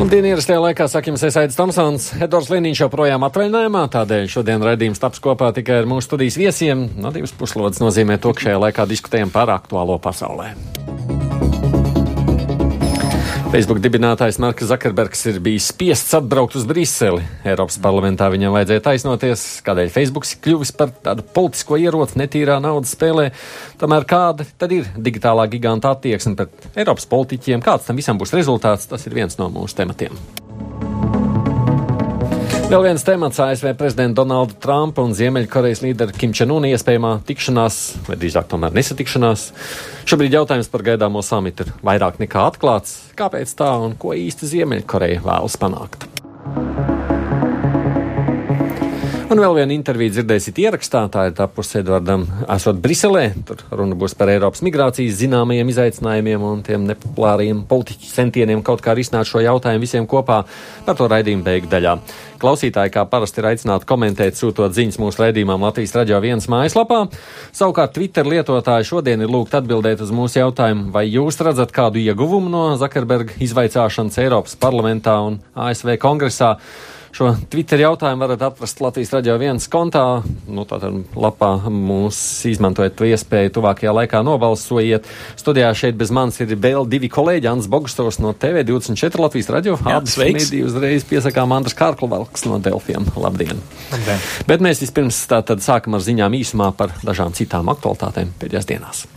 Labdien, ierastajā laikā saka jums Aits Tomsons. Edvards Liniņš joprojām atvaļinājumā, tādēļ šodien raidījums taps kopā tikai ar mūsu studijas viesiem. No divas puslodes nozīmē to, ka šajā laikā diskutējam par aktuālo pasaulē. Facebook dibinātājs Marks Zakerbergs ir bijis spiests atbraukt uz Briseli. Eiropas parlamentā viņam vajadzēja taisnoties, kādēļ Facebook kļuvis par tādu politisko ieroci netīrā naudas spēlē. Tomēr kāda tad ir digitālā giganta attieksme pret Eiropas politiķiem? Kāds tam visam būs rezultāts? Tas ir viens no mūsu tematiem. Vēl viens temats - ASV prezidenta Donalda Trumpa un Ziemeļkorejas līdera Kim Čenuna iespējamā tikšanās, vai drīzāk tomēr nesatikšanās. Šobrīd jautājums par gaidāmo samitu ir vairāk nekā atklāts. Kāpēc tā un ko īsti Ziemeļkoreja vēlas panākt? Un vēl viena intervija dzirdēsiet ierakstā, tā ir tapusi Edvardam, esot Briselē. Tur runa būs par Eiropas migrācijas zināmajiem izaicinājumiem un tiem nepopulāriem politiķu centieniem kaut kā risināt šo jautājumu visiem kopā par to raidījumu beigu daļā. Klausītāji, kā parasti, ir aicināti komentēt, sūtot ziņas mūsu raidījumam Latvijas radio viens mājaslapā. Savukārt Twitter lietotāji šodien ir lūgt atbildēt uz mūsu jautājumu, vai jūs redzat kādu ieguvumu no Zakarberga izvaicāšanas Eiropas parlamentā un ASV kongresā. Šo Twitter jautājumu varat atrast Latvijas raidījā viens kontā. Nu, tātad lapā mūs izmantojot to iespēju tuvākajā laikā nobalsojiet. Studijā šeit bez manis ir vēl divi kolēģi, Ants Bogustovs no TV24 Latvijas radio. Abas mediju uzreiz piesakām Andras Kārkluvalks no Delfiem. Labdien! Labdien. Bet mēs vispirms tātad sākam ar ziņām īsumā par dažām citām aktualitātēm pēdējās dienās.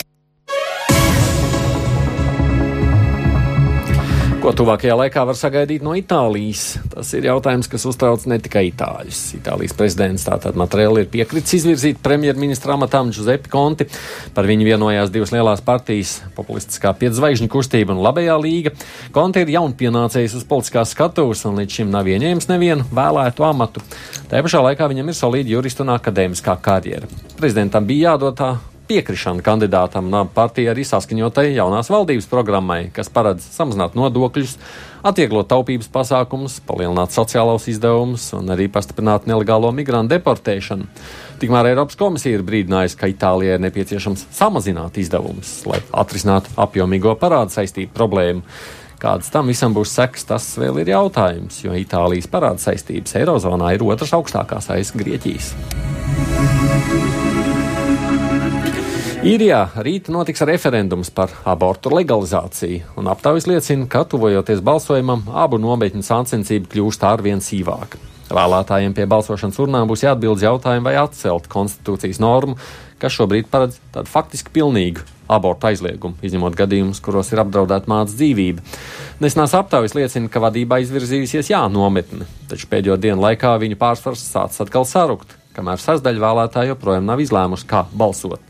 Ko tuvākajā laikā var sagaidīt no Itālijas? Tas ir jautājums, kas uztrauc ne tikai itāļus. Itālijas prezidents tātad Matrēli ir piekritis izvirzīt premjerministra amatām Giuseppe Conti. Par viņu vienojās divas lielās partijas - populistiskā piedzvaigžņu kustība un labējā līga. Conti ir jaunpienācējs uz politiskās skatuves un līdz šim nav ieņēmis nevienu vēlētu amatu. Tajā pašā laikā viņam ir solīda jurista un akadēmiskā karjera. Prezidentam bija jādod tā piekrišana kandidātam no partija arī saskaņotai jaunās valdības programmai, kas paredz samazināt nodokļus, atvieglot taupības pasākumus, palielināt sociālos izdevumus un arī pastiprināt nelegālo migrantu deportēšanu. Tikmēr Eiropas komisija ir brīdinājusi, ka Itālijai ir nepieciešams samazināt izdevumus, lai atrisinātu apjomīgo parādu saistību problēmu. Kādas tam visam būs sekas, tas vēl ir jautājums, jo Itālijas parāda saistības Eirozonā ir otras augstākās aiz Grieķijas. Īrijā rīt notiks referendums par abortu legalizāciju, un aptaujas liecina, ka tuvojoties balsojumam, abu nometņu sāncensība kļūst arvien sīvāka. Vēlētājiem pie balsošanas urnām būs jāatbild jautājumu, vai atcelt konstitūcijas normu, kas šobrīd paredz tādu faktiski pilnīgu abortu aizliegumu, izņemot gadījumus, kuros ir apdraudēta mātes dzīvība. Nesenās aptaujas liecina, ka vadībā izvirzījusies jā nometne, taču pēdējo dienu laikā viņu pārsvars sācis atkal sarukt, kamēr sasdaļa vēlētāji joprojām nav izlēmusi, kā balsot.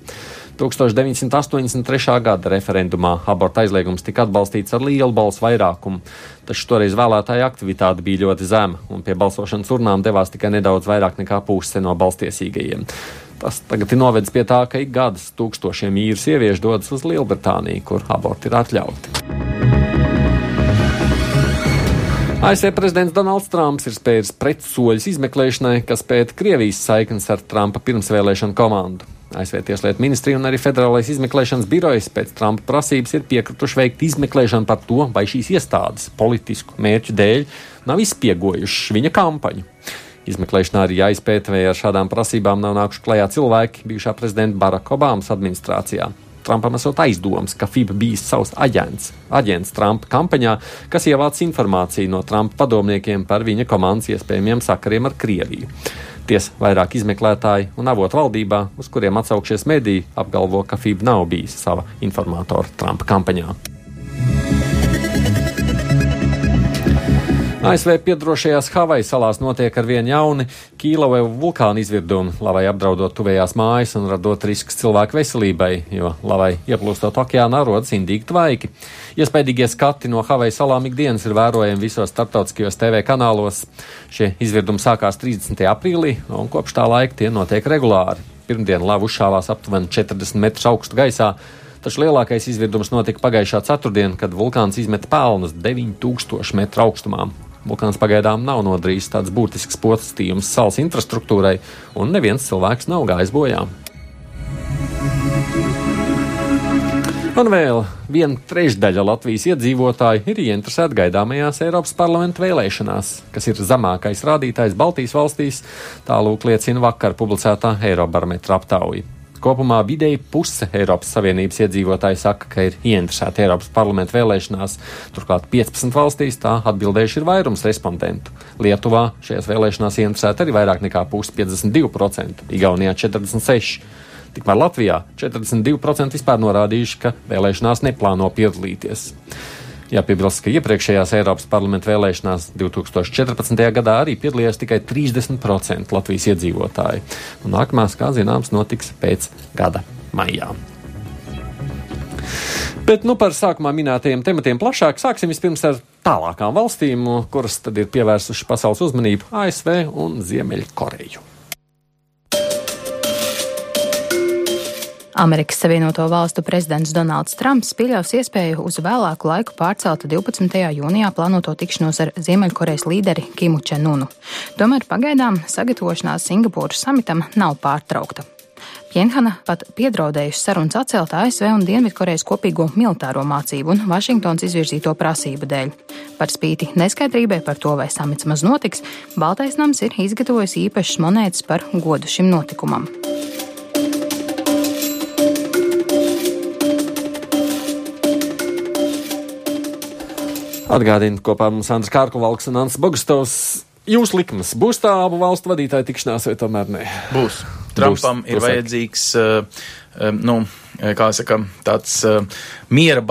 1983. gada referendumā aborta aizliegums tika atbalstīts ar lielu balsu vairākumu, taču toreiz vēlētāja aktivitāte bija ļoti zema, un pie balsošanas urnām devās tikai nedaudz vairāk nekā puse no balstiesīgajiem. Tas tagad ir novedis pie tā, ka ik gadus tūkstošiem īru sieviešu dodas uz Lielbritāniju, kur aborti ir atļauti. ASV prezidents Donalds Trumps ir spējis pretsoļus izmeklēšanai, kas pēta Krievijas saiknes ar Trumpa pirmsvēlēšanu komandu. ASV Tieslietu ministrija un arī Federālais izmeklēšanas birojs pēc Trumpa prasības ir piekrituši veikt izmeklēšanu par to, vai šīs iestādes politisku mērķu dēļ nav izspiegojušas viņa kampaņu. Izmeklēšanā arī jāizpēta, vai ar šādām prasībām nav nākuši klajā cilvēki bijušā prezidenta Baraka Obamas administrācijā. Trumpam esot aizdoms, ka FIBA bijis savs aģents, aģents Trumpa kampaņā, kas ievāc informāciju no Trumpa padomniekiem par viņa komandas iespējamiem sakariem ar Krieviju. Ties vairāk izmeklētāji un avotu valdībā, uz kuriem atsaukšies mediji, apgalvo, ka FIB nav bijis sava informatora Trumpa kampaņā. ASV piedrošajās Havaju salās notiek ar vien jauni Kīloveu vulkāna izvirdumi, lavai apdraudot tuvējās mājas un radot risks cilvēku veselībai, jo lavai ieplūstot okeānā rodas indīgi tvaiki. Iespējīgie skati no Havaju salām ikdienas ir vērojami visos starptautiskajos TV kanālos. Šie izvirdumi sākās 30. aprīlī, un kopš tā laika tie notiek regulāri. Pirmdien lava uzšāvās aptuveni 40 metrus augstu gaisā. taču lielākais izvirdums notika pagājušā ceturtdienā, kad vulkāns izmeta pelnus 9000 metru augstumā. Vulkāns pagaidām nav nodarījis tāds būtisks postījums salas infrastruktūrai, un neviens cilvēks nav gājis bojā. Un vēl viena trešdaļa Latvijas iedzīvotāju ir ieinteresēta gaidāmajās Eiropas parlamenta vēlēšanās, kas ir zemākais rādītājs Baltijas valstīs, tālūk liecina vakar publicētā Eirobarometra aptauja. Kopumā vidēji puse Eiropas Savienības iedzīvotāji saka, ka ir ieinteresēti Eiropas parlamenta vēlēšanās. Turklāt 15 valstīs tā atbildējuši ir vairums respondentu. Lietuvā šajās vēlēšanās ieinteresēti arī vairāk nekā pusi - 52%, Igaunijā 46%. Tikmēr Latvijā 42% vispār norādījuši, ka vēlēšanās neplāno piedalīties. Jāpiebilst, ka iepriekšējās Eiropas parlamenta vēlēšanās 2014. gadā arī piedalījās tikai 30% Latvijas iedzīvotāji. Un nākamās, kā zināms, notiks pēc gada maijā. Bet nu, par sākumā minētajiem tematiem plašāk sāksim vispirms ar tālākām valstīm, kuras tad ir pievērsušas pasaules uzmanību - ASV un Ziemeļkoreju. Amerikas Savienoto Valstu prezidents Donalds Trumps pieļaus iespēju uz vēlāku laiku pārcelt 12. jūnijā plānoto tikšanos ar Ziemeļkorejas līderi Kimu Čenunu. Tomēr pagaidām sagatavošanās Singapūras samitam nav pārtraukta. Pjenhana pat piedraudējusi sarunas atcelt ASV un Dienvidkorejas kopīgo militāro mācību un Vašingtons izvirzīto prasību dēļ. Par spīti neskaidrībai par to, vai samits maz notiks, Baltais nams ir izgatavojis īpašas monētas par godu šim notikumam. Atgādinu, kopā mums Andris Kārkovalks un Ants Bogastovs. Jūs likums būs tā abu valstu vadītāju tikšanās, vai tomēr ne? Būs. Trumpam būs, ir vajadzīgs, uh, um, nu, saka, tāds uh, miera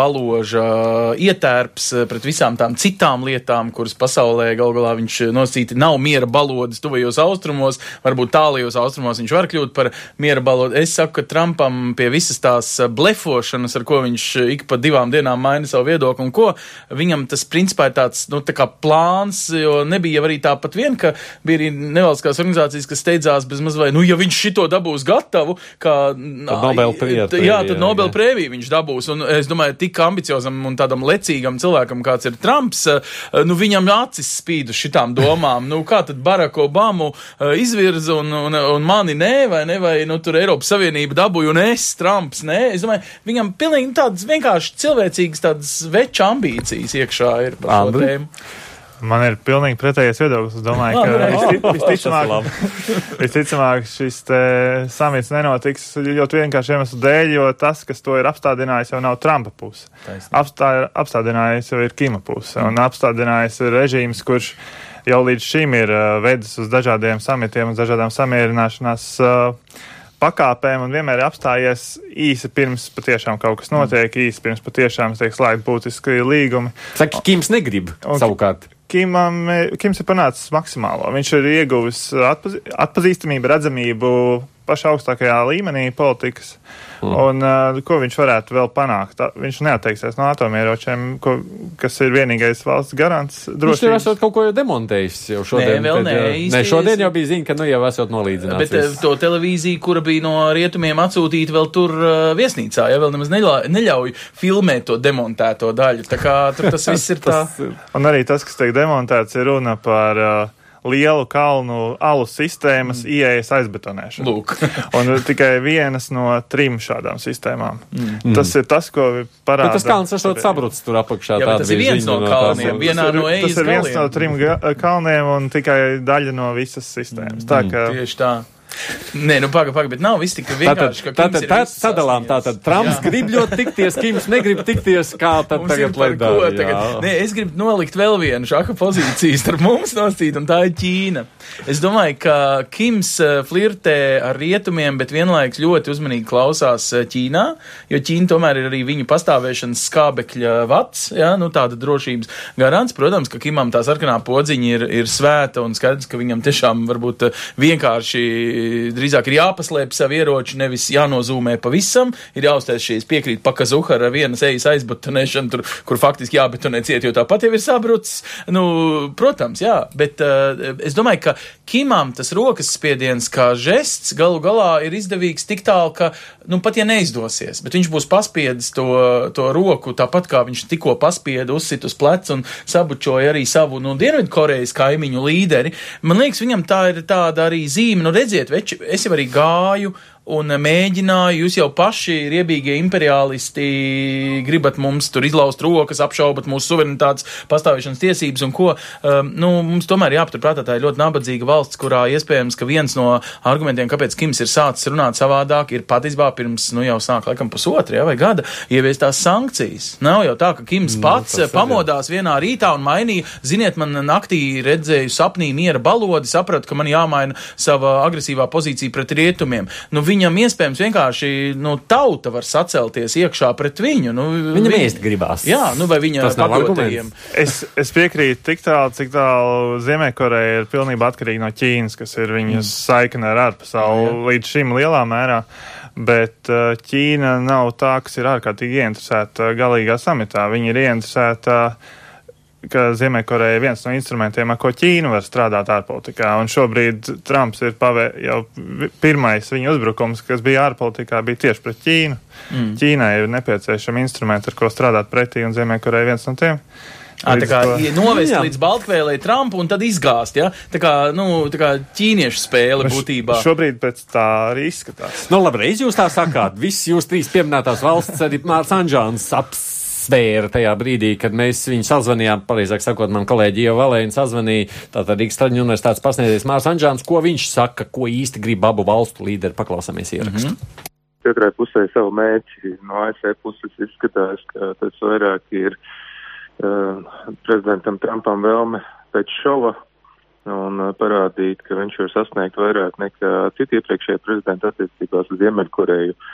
ietērps eh, pret visām tām citām lietām, kuras pasaulē gal galā viņš nosīti nav miera balodas tuvajos austrumos, varbūt tālajos austrumos viņš var kļūt par miera balodu. Es saku, ka Trumpam pie visas tās blefošanas, ar ko viņš ik pa divām dienām maina savu viedokli un ko, viņam tas principā ir tāds, nu, tā plāns, jo nebija jau arī tāpat vien, ka bija arī nevalstiskās organizācijas, kas steidzās bez maz vai, nu, ja viņš šito dabūs gatavu, kā. Nobel prēmiju. Jā, tad Nobel prēmiju viņš dabūs. Un es domāju, tik ambiciozam un tādam lecīgam cilvēkam, kāds ir Trumps, eh, nu, viņam acis spīd uz šitām domām. Nu, kā tad Barack Obamu eh, izvirza un, un, un mani nē, vai ne, vai, nu, tur Eiropas Savienība dabūja un es, Trumps, nē. Es domāju, viņam pilnīgi tādas vienkārši cilvēcīgas tādas veča ambīcijas iekšā ir par šo tēmu. Man ir pilnīgi pretējais viedoklis. Es domāju, ka visticamāk, visticamāk šis samits nenotiks ļoti vienkārši iemeslu dēļ, jo tas, kas to ir apstādinājis, jau nav Trumpa puse. Apstā, apstādinājis jau ir Kima puse. Un apstādinājis ir režīms, kurš jau līdz šim ir uh, vedis uz dažādiem samitiem, uz dažādām samierināšanās. Uh, pakāpēm un vienmēr ir apstājies īsi pirms patiešām kaut kas notiek, mm. īsi pirms patiešām tiek slēgti būtiski līgumi. Saka, Kims negrib un, savukārt. Kimam, Kims ir panācis maksimālo. Viņš ir ieguvis atpazī, atpazīstamību, redzamību pašā augstākajā līmenī politikas. Mm. Un uh, ko viņš varētu vēl panākt? Tā, viņš neatteiksies no atomieročiem, ko, kas ir vienīgais valsts garants. Drošības. Viņš jau esot kaut ko jau demontējis jau šodien. Nē, vēl nē. Nē, šodien jau bija ziņa, ka nu jau esot nolīdzināts. Bet viss. to televīziju, kura bija no rietumiem atsūtīta vēl tur uh, viesnīcā, ja vēl nemaz neļauj, neļauj filmēt to demontēto daļu. Tā kā tur tas viss ir tā. Un arī tas, kas tiek demontēts, ir runa par uh, lielu kalnu alus sistēmas mm. ieejas aizbetonēšanu. Lūk. un tikai vienas no trim šādām sistēmām. Mm. Tas ir tas, ko parāda. Bet tas kalns esot sabrucis tur apakšā. Jā, tas ir viens no kalniem, no vienā no ejas. Tas ir viens no trim kalniem un tikai daļa no visas sistēmas. Mm. Tā, ka, Tieši tā. Nē, nu pagaidi, pagaidi, bet nav viss tik vienkārši. Tātad, tātad tā, sadalām, tātad Trumps jā. grib ļoti tikties, Kims negrib tikties, kā tad mums tagad lai dara. Tagad. Nē, es gribu nolikt vēl vienu šāku pozīciju starp mums nostīt, un tā ir Ķīna. Es domāju, ka Kims eh, flirtē ar rietumiem, bet vienlaiks ļoti uzmanīgi klausās eh, Ķīnā, jo Ķīna tomēr ir arī viņu pastāvēšanas skābekļa vats, jā, nu tāda drošības garants. Protams, ka Kimam tā sarkanā podziņa ir, ir svēta un skaidrs, ka viņam tiešām varbūt eh, vienkārši drīzāk ir jāpaslēp savu ieroči, nevis jānozūmē pavisam, ir jāuztais šīs piekrīt pakazuha ar vienas ejas aizbetonēšanu, tur, kur faktiski jābetonē ciet, jo tāpat jau ir sabrucis. Nu, protams, jā, bet uh, es domāju, ka Kimam tas rokas spiediens kā žests galu galā ir izdevīgs tik tālu, ka, nu, pat ja neizdosies, bet viņš būs paspiedis to, to roku tāpat kā viņš tikko paspieda, uzsit uz pleca un sabučoja arī savu, nu, Dienvidkorejas kaimiņu līderi. Man liekas, viņam tā ir tāda arī zīme, nu, redziet, veči, es jau arī gāju un mēģināja, jūs jau paši, riebīgie imperialisti, gribat mums tur izlaust rokas, apšaubat mūsu suverenitātes pastāvēšanas tiesības un ko. Um, nu, mums tomēr jāpaturprātā, tā ir ļoti nabadzīga valsts, kurā iespējams, ka viens no argumentiem, kāpēc Kims ir sācis runāt savādāk, ir patiesībā pirms, nu jau sāk laikam pusotru, ja, vai gada, ieviestās sankcijas. Nav jau tā, ka Kims mm, pats mm, pamodās jā. vienā rītā un mainīja, ziniet, man naktī redzēju sapnī miera balodi, sapratu, ka man jāmaina sava agresīvā pozīcija pret rietumiem. Nu, viņam iespējams vienkārši nu, tauta var sacelties iekšā pret viņu. Nu, Viņam vi... ēst gribās. Jā, nu, vai viņa padotajiem. Es, es piekrītu tik tālu, cik tālu Ziemeļkoreja ir pilnībā atkarīga no Ķīnas, kas ir viņas mm. saikne ar ārpasauli jā. līdz šim lielā mērā. Bet uh, Ķīna nav tā, kas ir ārkārtīgi ieinteresēta galīgā samitā. Viņa ir ieinteresēta uh, ka Ziemeļkoreja ir viens no instrumentiem, ar ko Ķīna var strādāt ārpolitikā. Un šobrīd Trumps ir pavē, jau pirmais viņa uzbrukums, kas bija ārpolitikā, bija tieši pret Ķīnu. Mm. Ķīnai ir nepieciešami instrumenti, ar ko strādāt pretī, un Ziemeļkoreja ir viens no tiem. À, tā kā novest jā. līdz Baltkvēlē Trumpu un tad izgāzt, ja? Tā kā, nu, tā kā ķīniešu spēle būtībā. Šobrīd pēc tā arī izskatās. Nu, labi, reiz jūs tā sakāt, viss jūs trīs pieminētās valsts, arī Mārts Anžāns aps svēra tajā brīdī, kad mēs viņu sazvanījām, pareizāk sakot, man kolēģi jau Valēna sazvanīja, tātad Rīgas Traģiņu universitātes pasniedzējs Mārs Anžāns, ko viņš saka, ko īsti grib abu valstu līderi, paklausāmies ierakstu. Mm -hmm. Katrai pusē savu mērķi. No ASV puses izskatās, ka tas vairāk ir uh, prezidentam Trumpam vēlme pēc šova un uh, parādīt, ka viņš var sasniegt vairāk nekā citi iepriekšējie prezidenti attiecībās uz Ziemeļkoreju. Uh,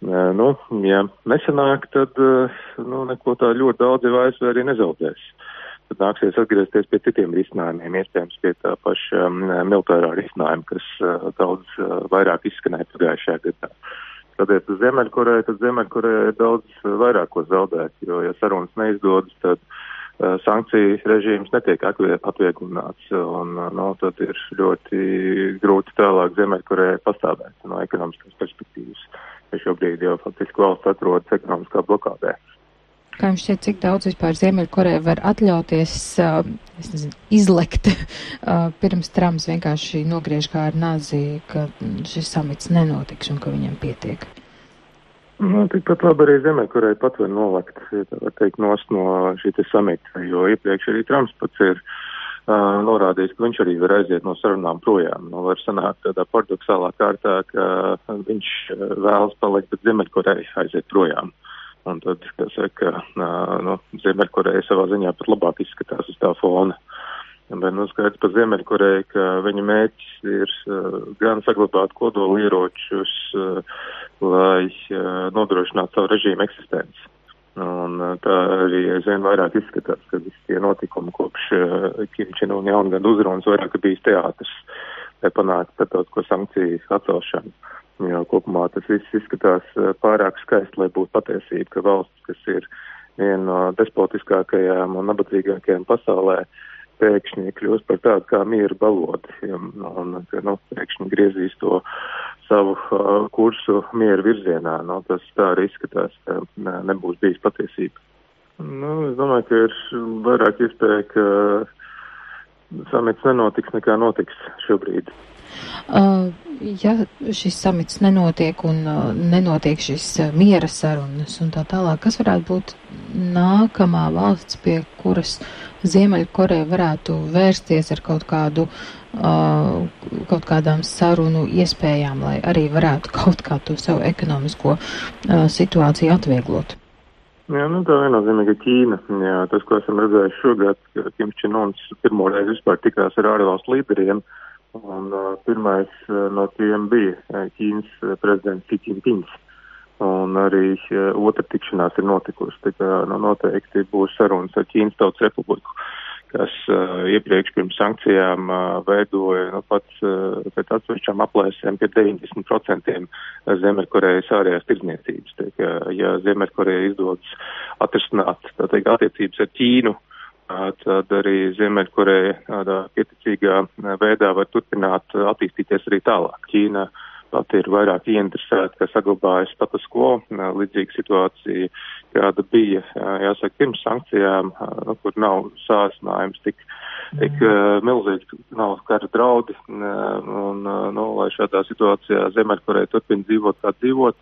Nu, ja nesanāk, tad nu, neko tā ļoti daudz jau ASV arī nezaudēs. Tad nāksies atgriezties pie citiem risinājumiem, iespējams pie tā paša um, militārā risinājuma, kas uh, daudz uh, vairāk izskanēja pagājušajā gadā. Skatoties uz Ziemeļkoreju, tad Ziemeļkoreja ir daudz vairāk ko zaudēt, jo, ja sarunas neizdodas, tad uh, sankciju režīms netiek atvieglināts, un nu, tad ir ļoti grūti tālāk Ziemeļkorejai pastāvēt no ekonomiskas perspektīvas ka šobrīd jau faktiski valsts atrodas ekonomiskā blokādē. Kā jums šķiet, cik daudz vispār Ziemeļkoreja var atļauties nezinu, izlekt pirms Trumps vienkārši nogriež kā ar nazi, ka šis samits nenotiks un ka viņam pietiek? Nu, tikpat labi arī Ziemeļkoreja pat var novakt, var teikt, nost no šī samita, jo iepriekš arī Trumps pats ir uh, norādījis, ka viņš arī var aiziet no sarunām projām. Nu, var sanākt tādā paradoxālā kārtā, ka viņš uh, vēlas palikt, bet Ziemeļkoreja aiziet projām. Un tad, kā saka, uh, nu, Ziemeļkoreja savā ziņā pat labāk izskatās uz tā fona. Bet nu, skaidrs par Ziemeļkoreju, ka viņa mērķis ir uh, gan saglabāt kodoli ieročus, uh, lai uh, nodrošinātu savu režīmu eksistenci. Un uh, tā arī aizvien vairāk izskatās, ka visi tie notikumi kopš uh, Kimčina un jaungada uzrunas vairāk ir bijis teātris, lai panāktu starptautisko sankciju atcelšanu. Jo kopumā tas viss izskatās uh, pārāk skaisti, lai būtu patiesība, ka valsts, kas ir viena no despotiskākajām un nabadzīgākajām pasaulē, pēkšņi kļūst par tādu kā mieru balodi. Un, un, nu, pēkšņi griezīs to savu uh, kursu mieru virzienā. Nu, tas tā arī izskatās, ka ne, nebūs bijis patiesība. Nu, es domāju, ka ir vairāk iespēja, ka samits nenotiks nekā notiks šobrīd. Uh, ja šis samits nenotiek un uh, nenotiek šis uh, miera sarunas un tā tālāk, kas varētu būt nākamā valsts, pie kuras Ziemeļkoreja varētu vērsties ar kaut kādu Uh, kaut kādām sarunu iespējām, lai arī varētu kaut kā to savu ekonomisko uh, situāciju atvieglot. Jā, nu tā viennozīmīgi Ķīna. Jā, tas, ko esam redzējuši šogad, ka Kim Činons pirmo reizi vispār tikās ar ārvalstu līderiem, un uh, pirmais uh, no tiem bija uh, Ķīnas prezidents Xi Jinpings. Un arī uh, otra tikšanās ir notikusi, tā kā nu, noteikti būs sarunas ar Ķīnas tautas republiku. kas uh, iepriekš pirms sankcijām uh, veidoja nu, pats uh, pēc atsevišķām aplēsēm pie 90% Ziemeļkorejas ārējās tirdzniecības. Teik, ja Ziemeļkoreja izdodas atrisināt teikt, attiecības ar Ķīnu, uh, tad arī Ziemeļkoreja tādā pieticīgā veidā var turpināt attīstīties arī tālāk. Ķīna pat ir vairāk ieinteresēta, ka saglabājas status quo, līdzīga situācija kāda bija, jāsaka, pirms sankcijām, nu, kur nav sāsinājums tik, tik uh, milzīgs, nav kara draudi, un, nu, lai šādā situācijā Ziemeļkoreja turpina dzīvot kā dzīvot,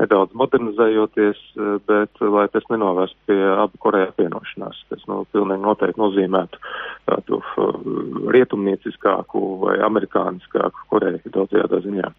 nedaudz modernizējoties, bet lai tas nenovērst pie abu Koreju apvienošanās, kas, nu, pilnīgi noteikti nozīmētu tādu uh, rietumnieciskāku vai amerikāniskāku Koreju daudzajādā ziņā.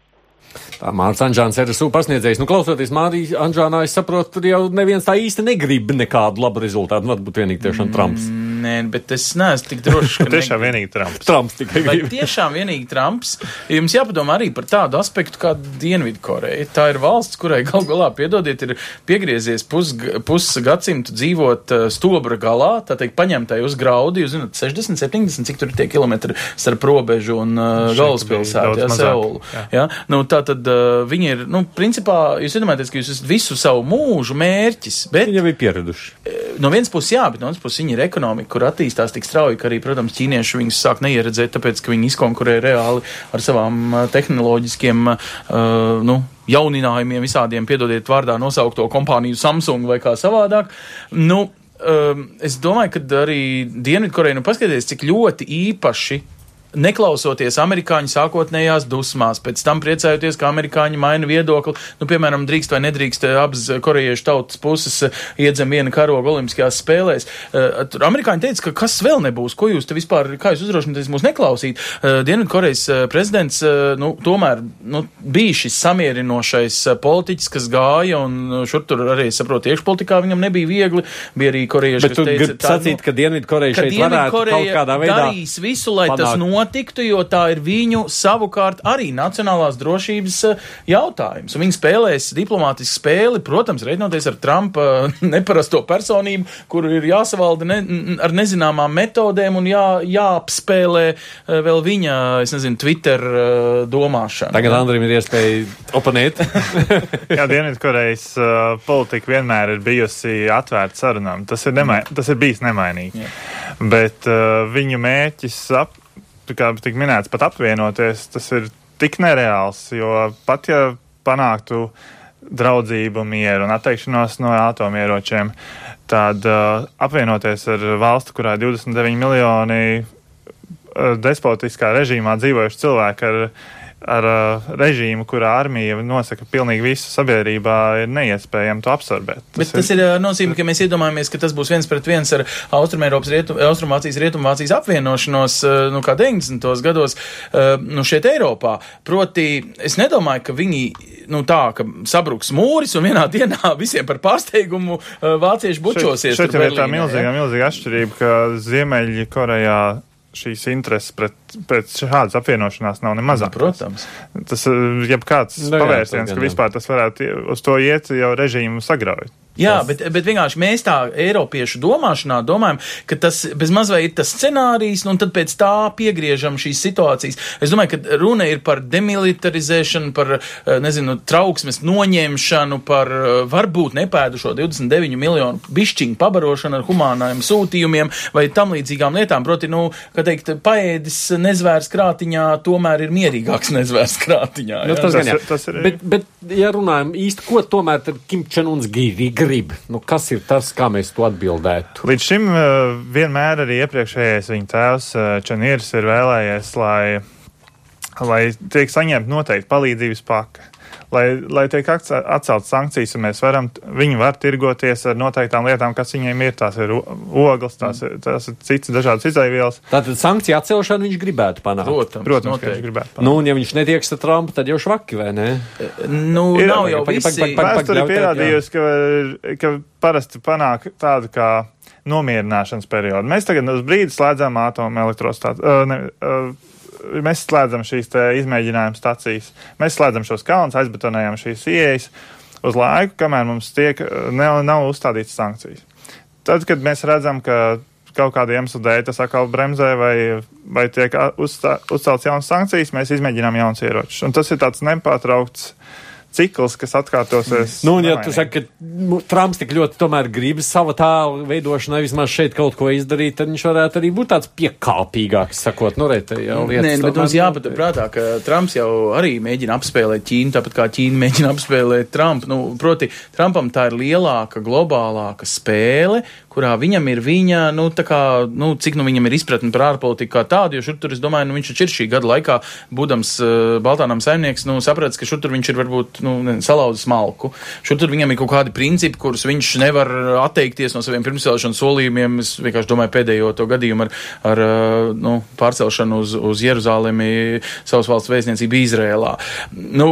Tā Mārcis Anģāns ir SU pasniedzējis. Nu, klausoties Mārija Anģānā, es saprotu, tur jau neviens tā īsti negrib nekādu labu rezultātu. Varbūt vienīgi tiešām Trumps. Mm. Nē, bet es neesmu tik drošs, ka tiešām vienīgi Trumps. Trumps tikai grib. tiešām vienīgi Trumps. Jums jāpadomā arī par tādu aspektu kā Dienvidkoreja. Tā ir valsts, kurai gal galā, piedodiet, ir piegriezies pusgadsimtu pus dzīvot uh, stobra galā, tā teikt, paņemtai uz graudi, jūs zināt, 60, 70, cik tur ir tie kilometri starp robežu un uh, galvaspilsētu, jā, Seulu. Jā. Jā? Nu, tā tad uh, viņi ir, nu, principā, jūs iedomājaties, ka jūs esat visu savu mūžu mērķis, bet. Viņi jau ir pieraduši. No vienas puses jā, bet no otras puses viņi ir ekonomika kur attīstās tik strauji, ka arī, protams, ķīnieši viņus sāk neieredzēt, tāpēc, ka viņi izkonkurē reāli ar savām tehnoloģiskiem, uh, nu, jauninājumiem, visādiem, piedodiet vārdā nosaukto kompāniju Samsung vai kā savādāk. Nu, um, es domāju, ka arī Dienvidkoreja, nu, paskatieties, cik ļoti īpaši neklausoties amerikāņu sākotnējās dusmās, pēc tam priecājoties, ka amerikāņi maina viedokli, nu, piemēram, drīkst vai nedrīkst eh, abas korejiešu tautas puses eh, iedzem viena karoga olimpiskajās spēlēs. Uh, tur amerikāņi teica, ka kas vēl nebūs, ko jūs te vispār, kā jūs uzdrošināties mūs neklausīt. Dienvidkorejas prezidents, nu, tomēr, nu, bija šis samierinošais politiķis, kas gāja, un šur tur arī, saprotu, iekšpolitikā viņam nebija viegli, bija arī korejieši, kas teica, tā, sacīt, nu, ka Dienvidkoreja šeit varētu kaut kādā veidā darīs visu, lai panākt. tas notiktu notiktu, jo tā ir viņu savukārt arī nacionālās drošības eh, jautājums. Un viņi spēlēs diplomātisku spēli, protams, reiķinoties ar Trumpa neparasto personību, kuru ir jāsavalda ne, ar nezināmām metodēm un jā, jāapspēlē eh, vēl viņa, es nezinu, Twitter eh, domāšana. Tagad Andrim ir iespēja oponēt. jā, Dienvidkorejas politika vienmēr ir bijusi atvērta sarunām. Tas ir, nemai, tas ir bijis nemainīgi. Jā. Bet uh, viņu mērķis ap, kā tika minēts, pat apvienoties, tas ir tik nereāls, jo pat ja panāktu draudzību, mieru un atteikšanos no atomieročiem, tad uh, apvienoties ar valsti, kurā ir 29 miljoni uh, despotiskā režīmā dzīvojuši cilvēki ar ar uh, režīmu, kurā armija nosaka pilnīgi visu sabiedrībā, ir neiespējami to absorbēt. Tas Bet tas ir, ir nozīmē, ka mēs iedomājamies, ka tas būs viens pret viens ar Austrumēropas, rietum, Austrumvācijas, Rietumvācijas apvienošanos, nu, kā 90. gados, nu, šeit Eiropā. Proti, es nedomāju, ka viņi, nu, tā, ka sabruks mūris un vienā dienā visiem par pārsteigumu vācieši bučosies. Šeit, šeit ir tā milzīga, milzīga atšķirība, ka Ziemeļa Korejā šīs intereses pret, pret šādas apvienošanās nav ne mazāk. Nu, protams. Tas ir jebkāds no, nu pavērsiens, ka vispār tas varētu uz to iet jau režīmu sagraut. Jā, bet, bet vienkārši mēs tā Eiropiešu domāšanā domājam, ka tas bezmaz vai ir tas scenārijs, nu, un tad pēc tā piegriežam šīs situācijas. Es domāju, ka runa ir par demilitarizēšanu, par, eh, nezinu, trauksmes noņemšanu, par eh, varbūt nepēdušo 29 miljonu bišķiņu pabarošanu ar humānajiem sūtījumiem vai tam līdzīgām lietām. Proti, nu, kā teikt, paēdis nezvērs krātiņā tomēr ir mierīgāks nezvērs krātiņā. Nu, tas, tas, tas ir. Bet, bet, ja runājam īsti, ko tomēr Kim Čenuns grib? Grib? Nu, kas ir tas, kā mēs to atbildētu? Līdz šim uh, vienmēr arī iepriekšējais viņa tēvs uh, Čanieris ir vēlējies, lai, lai tiek saņemta noteikti palīdzības paka lai, lai tiek atceltas sankcijas, un mēs varam, viņi var tirgoties ar noteiktām lietām, kas viņiem ir. Tās ir ogles, tās, ir, tās ir citas dažādas izaivielas. Tātad sankciju atcelšanu viņš gribētu panākt. Protams, Protams ka viņš gribētu panākt. Nu, un ja viņš netieks ar Trumpu, tad jau švaki, vai ne? Nu, ir, nav jau visi. Vēsture ir pierādījusi, ka, ka parasti panāk tādu kā nomierināšanas periodu. Mēs tagad uz brīdi slēdzam atomu elektrostāciju. Uh, ne, uh, mēs slēdzam šīs izmēģinājuma stacijas, mēs slēdzam šos kalnus, aizbetonējam šīs ieejas uz laiku, kamēr mums tiek, nav, nav uzstādītas sankcijas. Tad, kad mēs redzam, ka kaut kāda iemesla dēļ tas atkal bremzē vai, vai tiek uzstā, uzcelts jaunas sankcijas, mēs izmēģinām jaunas ieročus. Un tas ir tāds nepārtraukts cikls, kas atkārtosies. Nu, un, ja tu saki, ka nu, Trumps tik ļoti tomēr grib savu tēlu veidošanai vismaz šeit kaut ko izdarīt, tad viņš varētu arī būt tāds piekāpīgāks, sakot, nu, redz, jau lietas. Nē, nu, bet mums jāpatur prātā, ka Trumps jau arī mēģina apspēlēt Ķīnu, tāpat kā Ķīna mēģina apspēlēt Trumpu. Nu, proti, Trumpam tā ir lielāka, globālāka spēle, kurā viņam ir viņa, nu, tā kā, nu, cik nu viņam ir izpratne par ārpolitiku kā tādu, jo šur tur, es domāju, nu, viņš ir šī gada laikā, būdams uh, Baltānam saimnieks, nu, sapratis, ka šur tur viņš ir varbūt, nu, salauzis malku. Šur tur viņam ir kaut kādi principi, kurus viņš nevar atteikties no saviem pirmsvēlēšanu solījumiem. Es vienkārši domāju pēdējo to gadījumu ar, ar uh, nu, pārcelšanu uz, uz Jeruzālemi savas valsts vēstniecību Izrēlā. Nu,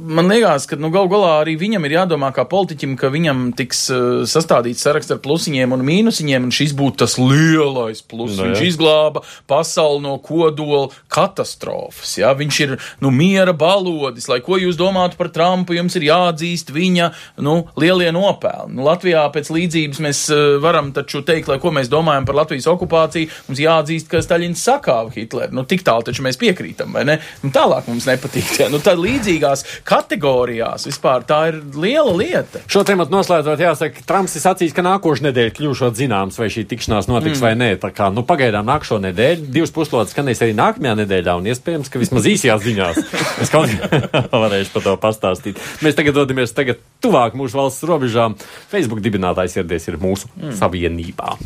man liekas, ka nu, gal galā arī viņam ir jādomā kā politiķim, ka viņam tiks uh, sastādīts saraksts ar plusiņiem un mīnusiņiem, un šis būtu tas lielais pluss. No, nu viņš izglāba pasauli no kodola katastrofas. Ja? Viņš ir nu, miera balodis, lai ko jūs domātu par Trumpu, jums ir jāatzīst viņa nu, lielie nopelni. Nu, Latvijā pēc līdzības mēs uh, varam taču teikt, lai ko mēs domājam par Latvijas okupāciju, mums jāatzīst, ka Staļins sakāva Hitleru. Nu, tik tālu taču mēs piekrītam, vai ne? Un tālāk mums nepatīk. Ja? Nu, tad līdzīgās kategorijās vispār tā ir liela lieta. Šo tematu noslēdzot, jāsaka, Trumps ir sacījis, ka nākošais nedēļa kļūšot zināms, vai šī tikšanās notiks mm. vai nē. Tā kā, nu, pagaidām nākošo nedēļu, divas puslodes skanēs arī nākamajā nedēļā, un iespējams, ka vismaz īsajās ziņās es kaut kā varēšu par to pastāstīt. Mēs tagad dodamies tagad tuvāk mūsu valsts robežām. Facebook dibinātājs ieradies ir mūsu mm. savienībā.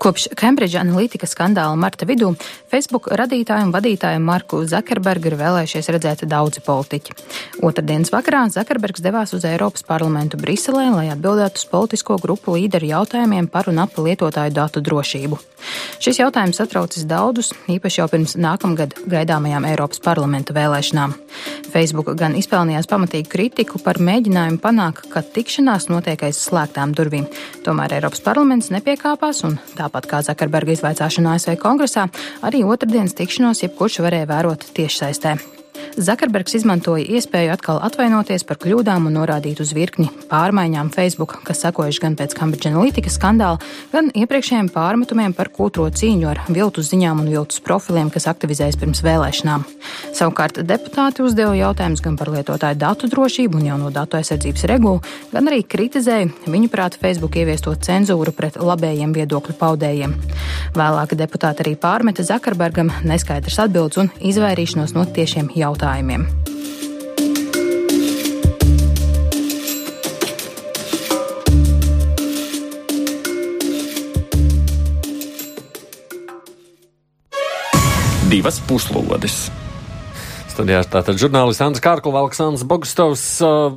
Kopš Cambridge Analytica skandāla marta vidū Facebook radītāju un vadītāju Marku Zakerbergu ir vēlējušies redzēt daudzi politiķi. Otradienas vakarā Zakerbergs devās uz Eiropas parlamentu Briselē, lai atbildētu uz politisko grupu līderu jautājumiem par un ap lietotāju datu drošību. Šis jautājums satraucis daudzus, īpaši jau pirms nākamgad gaidāmajām Eiropas parlamenta vēlēšanām. Facebook gan izpelnījās pamatīgu kritiku par mēģinājumu panākt, ka tikšanās notiek aiz slēgtām durvīm. Tomēr Eiropas parlaments nepiekāpās un tā Tāpat kā Zakarberga izvaicāšana ASV kongresā, arī otrdienas tikšanos jebkurš varēja vērot tiešsaistē. Zakarbergs izmantoja iespēju atkal atvainoties par kļūdām un norādīt uz virkni pārmaiņām Facebook, kas sekojuši gan pēc Cambridge Analytica skandāla, gan iepriekšējiem pārmetumiem par kūtro cīņu ar viltus ziņām un viltus profiliem, kas aktivizējas pirms vēlēšanām. Savukārt deputāti uzdeva jautājumus gan par lietotāju datu drošību un jauno datu aizsardzības regulu, gan arī kritizēja viņuprāt Facebook ieviesto cenzūru pret labējiem viedokļu paudējiem. Vēlāk deputāti arī pārmeta Zakarbergam neskaidrs atbildes un izvairīšanos no tiešiem jautājumiem jautājumiem. Divas puslodes. Studijā tātad žurnālists Andris Kārklis, Aleksandrs Bogstovs. Uh,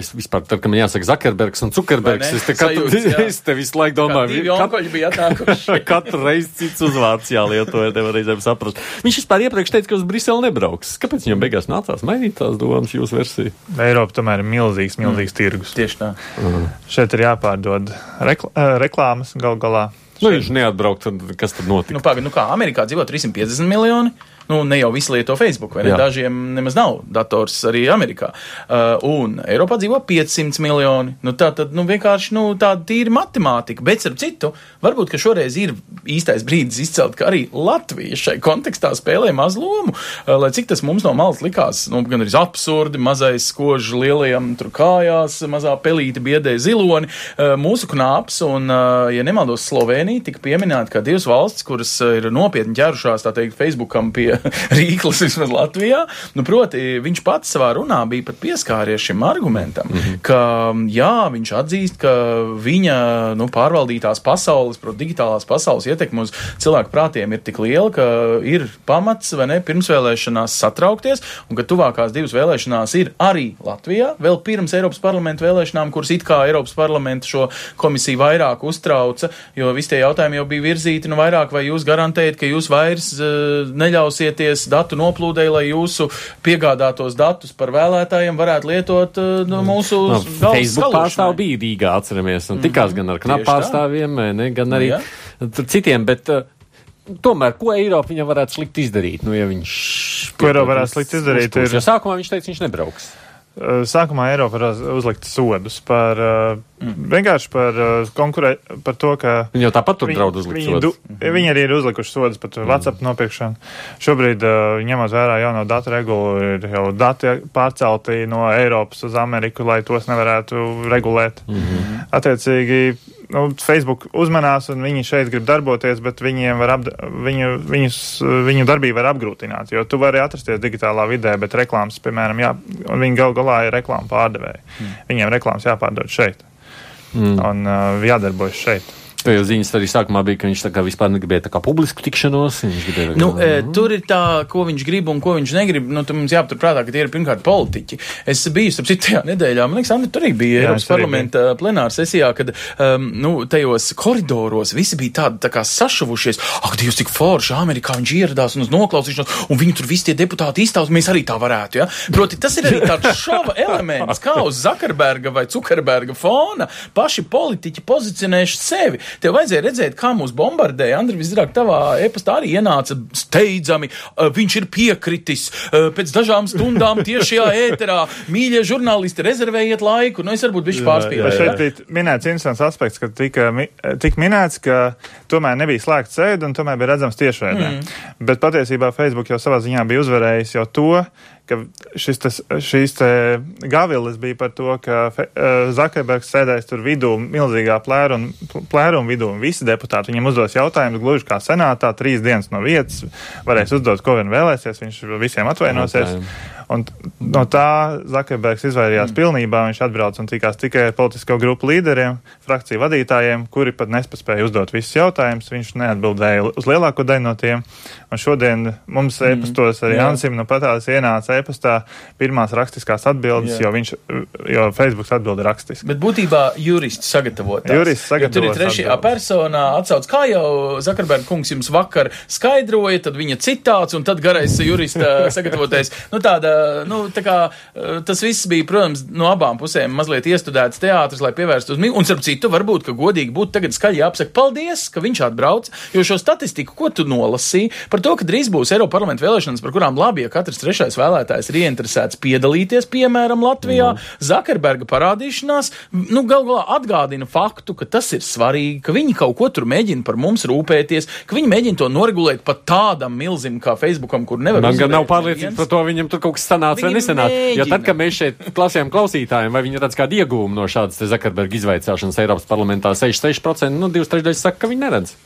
es vispār, tad, kad man jāsaka Zakerbergs un Zukerbergs, es te, katru, Sajūtas, es te visu laiku domāju, ka bija atnākuši. katru reizi cits uzvārds jālietoja, nevar reizēm saprast. Viņš vispār iepriekš teica, ka uz Briseli nebrauks. Kāpēc viņam beigās nācās mainīt tās domas, jūsu versiju? Eiropa tomēr ir milzīgs, milzīgs mm. tirgus. Tieši tā. Mm. Šeit ir jāpārdod rekl eh, reklāmas gal galā. Nu, viņš neatbraukt, tad kas tad notika? Nu, pagaid, nu kā Amerikā dzīvo 350 miljoni nu, ne jau visi lieto Facebook, vai ne? Jā. Dažiem nemaz nav dators arī Amerikā. Uh, un Eiropā dzīvo 500 miljoni. Nu, tā tad nu, vienkārši nu, tāda tīra matemātika. Bet, starp citu, varbūt šoreiz ir īstais brīdis izcelt, ka arī Latvija šai kontekstā spēlē maz lomu. Uh, lai cik tas mums no malas likās, nu, gan arī absurdi, mazais skož lielajam tur kājās, mazā pelīte biedē ziloni. Uh, mūsu knāps un, uh, ja nemaldos, Slovenija tika pieminēta kā divas valstis, kuras ir nopietni ķērušās, tā teikt, Facebookam pie Rīklis vismaz Latvijā. Nu, proti, viņš pats savā runā bija pat pieskāries šim argumentam, mm -hmm. ka jā, viņš atzīst, ka viņa nu, pārvaldītās pasaules, proti, digitālās pasaules ietekme uz cilvēku prātiem ir tik liela, ka ir pamats vai ne pirmsvēlēšanās satraukties, un ka tuvākās divas vēlēšanās ir arī Latvijā, vēl pirms Eiropas parlamenta vēlēšanām, kuras it kā Eiropas parlamenta šo komisiju vairāk uztrauca, jo visi tie jautājumi jau bija virzīti nu vairāk, vai jūs garantējat, ka jūs vairs uh, neļausiet piedalīsieties datu noplūdē, lai jūsu piegādātos datus par vēlētājiem varētu lietot uh, no mm. mūsu no, Facebook pārstāv bija Rīgā, atceramies, un tikās mm -hmm. gan ar knap pārstāvjiem, ne, gan arī nu, ja. citiem, bet uh, Tomēr, ko Eiropa viņam varētu slikt izdarīt? Nu, ja viņš ko Eiropa varētu slikt izdarīt? Ir... Jo sākumā viņš teica, viņš nebrauks. Sākumā Eiropa var uzlikt sodus par mm. Vienkārši par konkurē, par to, ka. Viņi jau tāpat tur draud uzlikt viņi, sodus. Du, mm. viņi arī ir uzlikuši sodus par mm. WhatsApp nopirkšanu. Šobrīd, ņemot vērā jauno datu regulu, ir jau dati pārcelti no Eiropas uz Ameriku, lai tos nevarētu regulēt. Mm -hmm. Attiecīgi, nu, Facebook uzmanās un viņi šeit grib darboties, bet viņiem var apd viņu, viņus, viņu darbību var apgrūtināt, jo tu vari atrasties digitālā vidē, bet reklāmas, piemēram, jā, viņi gal galā ir reklāma pārdevēji. Mm. Viņiem reklāmas jāpārdod šeit. Mm. Un uh, jādarbojas šeit. Jo ziņas arī sākumā bija, ka viņš tā kā vispār negribēja tā kā publisku tikšanos. Gribēja, nu, kā, e, tur ir tā, ko viņš grib un ko viņš negrib. Nu, mums jāpaturprātā, ka tie ir pirmkārt politiķi. Es biju, starp citu, tajā nedēļā, man liekas, Andri, tur arī bija Jā, Eiropas parlamenta bija. plenāra sesijā, kad, um, nu, tajos koridoros visi bija tādi tā kā sašuvušies. Ak, Dievs, cik forši Amerikā viņš ieradās un uz noklausīšanos, un viņi tur visi tie deputāti izstāv, mēs arī tā varētu, ja? Proti, tas ir arī tāds šova elements, kā uz Zakarberga vai Cukerberga fona paši politiķi pozicionējuši sevi. Tev vajadzēja redzēt, kā mūs bombardēja. Andri, visdrāk, tavā e-pastā arī ienāca steidzami. Viņš ir piekritis pēc dažām stundām tiešajā ēterā. Mīļie žurnālisti, rezervējiet laiku. Nu, es varbūt bišķi pārspīlēju. Šeit bija minēts interesants aspekts, ka tika, tika minēts, ka tomēr nebija slēgts sēde un tomēr bija redzams tiešveidē. Mm. Bet patiesībā Facebook jau savā ziņā bija uzvarējis jau to, ka šis, tas, šīs gavilis bija par to, ka uh, Zakarbergs sēdēs tur vidū, milzīgā plēruma, plēruma vidū, un visi deputāti viņam uzdos jautājumus, gluži kā senātā, trīs dienas no vietas, varēs uzdot, ko vien vēlēsies, viņš visiem atvainosies. Okay. Un no tā Zakarbergs izvairījās mm. pilnībā. Viņš atbrauca un tikās tikai ar politisko grupu līderiem, frakciju vadītājiem, kuri pat nespēja uzdot visus jautājumus. Viņš neatbildēja uz lielāko daļu no tiem. Un šodien mums mm. e-pastos arī Ansim no patās ienāca e-pastā pirmās rakstiskās atbildes, Jā. jo viņš, jo Facebook atbilda rakstiski. Bet būtībā jurists sagatavot. Jurists sagatavot. Tur ir trešajā personā atsauc, kā jau Zakarberga kungs jums vakar skaidroja, tad viņa citāts un tad garais jurista sagatavotais. Nu, tāda nu, kā, eh, tas viss bija, protams, no abām pusēm mazliet iestudēts teātris, lai pievērstu uzmanību. Un, starp citu, varbūt, ka godīgi būtu tagad skaļi jāapsaka paldies, ka viņš atbrauc, jo šo statistiku, ko tu nolasīji, par to, ka drīz būs Eiropa parlamenta vēlēšanas, par kurām labi, ja katrs trešais vēlētājs ir ieinteresēts piedalīties, piemēram, Latvijā, mm. Zakarberga parādīšanās, nu, gal galā atgādina faktu, ka tas ir svarīgi, ka viņi kaut ko tur mēģina par mums rūpēties, ka viņi mēģina to noregulēt pat tādam milzim kā Facebookam, kur nevar. Man gan nav pārliecības par to, viņam tur kaut kas sanāca vai nesanāca. Jo tad, kad mēs šeit klasējam klausītājiem, vai viņi redz kādu iegūmu no šādas Zakarberga izvaicāšanas Eiropas parlamentā, 6-6%, nu, 2 trešdaļas saka, ka viņi neredz.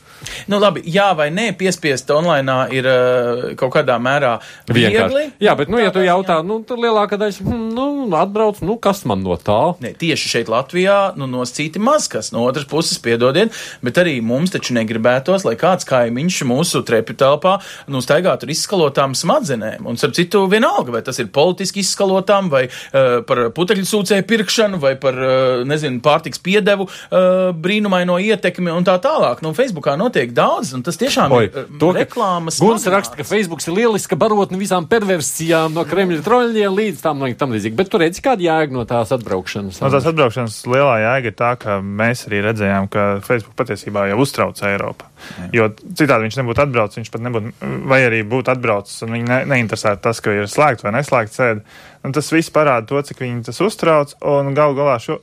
Nu, labi, jā vai nē, piespiest online ir uh, kaut kādā mērā viegli. Vienkārši. Jā, bet, nu, ja tu jautā, nu, tur lielākā daļa, hmm, nu, atbrauc, nu, kas man no tā? Nē, tieši šeit Latvijā, nu, noscīti maz kas, no otras puses, piedodiet, bet arī mums taču negribētos, lai kāds kaimiņš mūsu trepju telpā, nu, staigātu ar izskalotām smadzenēm. Un, starp citu, vienalga, vai tas ir politiski izskalotām, vai uh, par putekļu sūcēju pirkšanu, vai par, uh, nezinu, pārtiks piedevu uh, brīnumaino ietekmi un tā tālāk. Nu, Facebookā no notiek daudz, un tas tiešām Oi, ir to, reklāmas. Guns raksta, ka Facebook ir lieliska barotne visām perversijām, no Kremļa troļļiem līdz tam, tam līdzīgi. Bet tur redz, kāda jēga no tās atbraukšanas. No tās atbraukšanas lielā jēga ir tā, ka mēs arī redzējām, ka Facebook patiesībā jau uztrauc Eiropu. Jā. Jo citādi viņš nebūtu atbraucis, viņš pat nebūtu, vai arī būtu atbraucis, un viņi ne, neinteresētu tas, ka ir slēgta vai neslēgta sēde. Un tas viss parāda to, cik viņi tas uztrauc, un gal galā šo,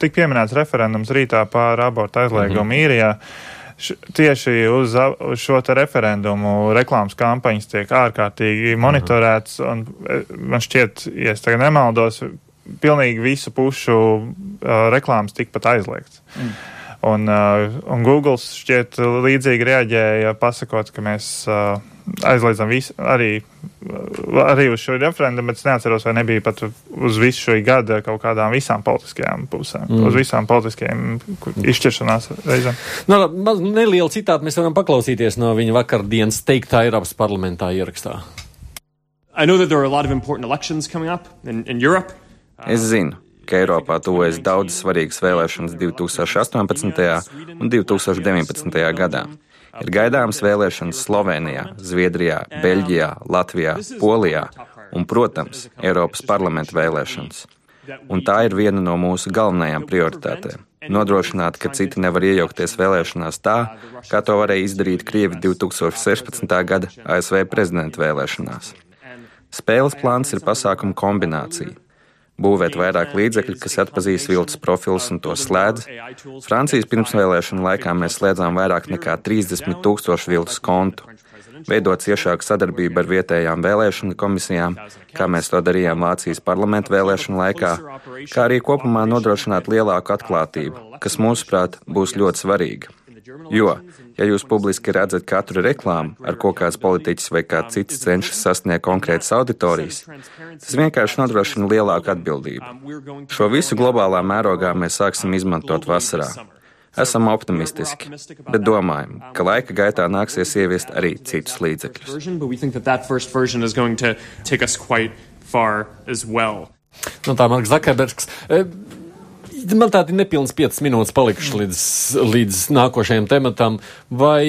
tik pieminēts referendums rītā pār abortu aizliegumu mm -hmm. īrijā tieši uz, uz šo referendumu reklāmas kampaņas tiek ārkārtīgi monitorēts. Un, e, man šķiet, ja es tagad nemaldos, pilnīgi visu pušu uh, reklāmas tikpat aizliegts. Mm. Un, uh, un Google šķiet līdzīgi reaģēja, pasakot, ka mēs uh, aizliedzam visu, arī, arī uz šo referendumu, bet es neatceros, vai nebija pat uz visu šo gadu kaut kādām visām politiskajām pusēm, mm. uz visām politiskajām izšķiršanās reizēm. No, nu, nelielu citātu mēs varam paklausīties no viņa vakardienas teiktā Eiropas parlamentā ierakstā. I know that there are a lot of important elections coming up in, in Europe. Es zinu, ka Eiropā tuvojas daudz svarīgas vēlēšanas 2018. un 2019. gadā. Ir gaidāmas vēlēšanas Slovenijā, Zviedrijā, Beļģijā, Latvijā, Polijā un, protams, Eiropas parlamenta vēlēšanas. Un tā ir viena no mūsu galvenajām prioritātēm - nodrošināt, ka citi nevar iejaukties vēlēšanās tā, kā to varēja izdarīt Krievi 2016. gada ASV prezidenta vēlēšanās. Spēles plāns ir pasākumu kombinācija būvēt vairāk līdzekļu, kas atpazīst viltus profilus un tos slēdz. Francijas pirmsvēlēšanu laikā mēs slēdzām vairāk nekā 30 tūkstošu viltus kontu. Veidot ciešāku sadarbību ar vietējām vēlēšanu komisijām, kā mēs to darījām Vācijas parlamentu vēlēšanu laikā, kā arī kopumā nodrošināt lielāku atklātību, kas mūsuprāt būs ļoti svarīga. Jo, ja jūs publiski redzat katru reklāmu, ar ko kāds politiķis vai kāds cits cenšas sasniegt konkrētas auditorijas, tas vienkārši nodrošina lielāku atbildību. Šo visu globālā mērogā mēs sāksim izmantot vasarā. Esam optimistiski, bet domājam, ka laika gaitā nāksies ieviest arī citus līdzekļus. Nu, tā Marks Zakarbergs. Man tādi nepilns 5 minūtes palikušas līdz, līdz nākošajam tematam. Vai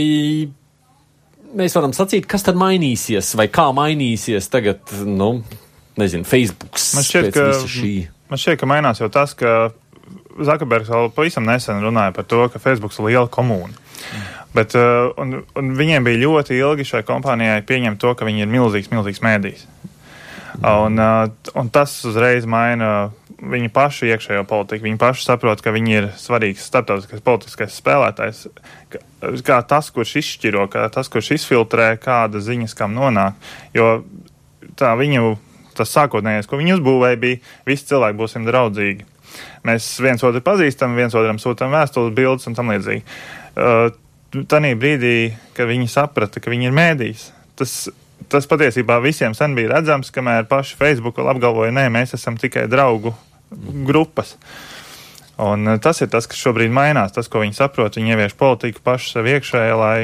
mēs varam sacīt, kas tad mainīsies, vai kā mainīsies tagad, nu, nezinu, Facebook? Man šķiet, ka, man šķiet, ka mainās jau tas, ka Zakarbergs vēl pavisam nesen runāja par to, ka Facebook ir liela komūna. Mm. Bet, uh, un, un viņiem bija ļoti ilgi šai kompānijai pieņemt to, ka viņi ir milzīgs, milzīgs mēdījis. Un, uh, un tas uzreiz maina viņu pašu iekšējo politiku. Viņi paši saprot, ka viņi ir svarīgs starptautiskais politiskais spēlētājs. Kā tas, kurš izšķiro, kā tas, kurš izfiltrē, kāda ziņas kam nonāk. Jo tā viņu, tas sākotnējais, ko viņi uzbūvēja, bija visi cilvēki būsim draudzīgi. Mēs viens otru pazīstam, viens otram sūtām vēstules, bildes un tam līdzīgi. Uh, Tanī brīdī, kad viņi saprata, ka viņi ir mēdījis, tas tas patiesībā visiem sen bija redzams, kamēr paši Facebook apgalvoja, nē, mēs esam tikai draugu grupas. Un eh, tas ir tas, kas šobrīd mainās, tas, ko viņi saprot. Viņi ievieš politiku pašu sev iekšēji, lai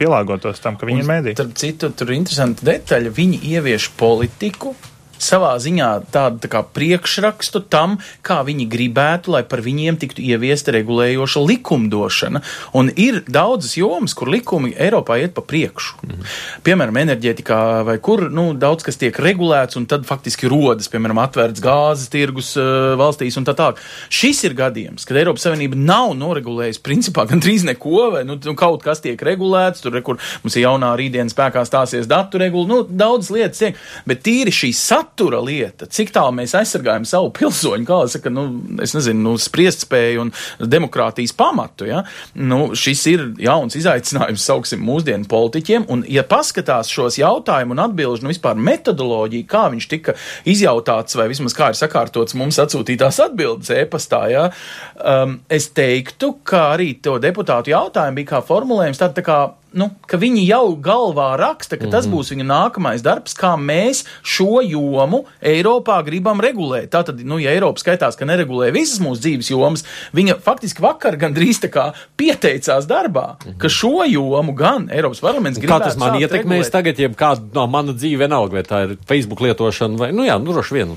pielāgotos tam, ka viņi ir mēdī. Starp citu, tur ir interesanti detaļa. Viņi ievieš politiku, savā ziņā tādu tā kā priekšrakstu tam, kā viņi gribētu, lai par viņiem tiktu ieviesta regulējoša likumdošana. Un ir daudzas jomas, kur likumi Eiropā iet pa priekšu. Mm. Piemēram, enerģētikā vai kur nu, daudz kas tiek regulēts, un tad faktiski rodas, piemēram, atvērts gāzes tirgus uh, valstīs un tā tālāk. Šis ir gadījums, kad Eiropas Savienība nav noregulējusi principā gandrīz neko, vai nu, kaut kas tiek regulēts, tur, kur mums ir jaunā rītdienas spēkā stāsies datu regula, nu, daudz lietas tiek, bet tīri šī satura satura lieta, cik tālu mēs aizsargājam savu pilsoņu, kā saka, nu, es nezinu, nu, spriestspēju un demokrātijas pamatu, ja, nu, šis ir jauns izaicinājums, sauksim, mūsdienu politiķiem, un, ja paskatās šos jautājumu un atbilžu, nu, vispār metodoloģiju, kā viņš tika izjautāts, vai vismaz kā ir sakārtots mums atsūtītās atbildes e-pastā, ja, um, es teiktu, ka arī to deputātu jautājumu bija kā formulējums, tāda tā kā nu, ka viņi jau galvā raksta, ka mm -hmm. tas būs viņa nākamais darbs, kā mēs šo jomu Eiropā gribam regulēt. Tātad, nu, ja Eiropa skaitās, ka neregulē visas mūsu dzīves jomas, viņa faktiski vakar gandrīz tā kā pieteicās darbā, mm -hmm. ka šo jomu gan Eiropas parlaments grib. Kā tas man ietekmēs regulēt. tagad, ja kāda no mana dzīve vienalga, vai tā ir Facebook lietošana vai, nu jā, nu, droši vien.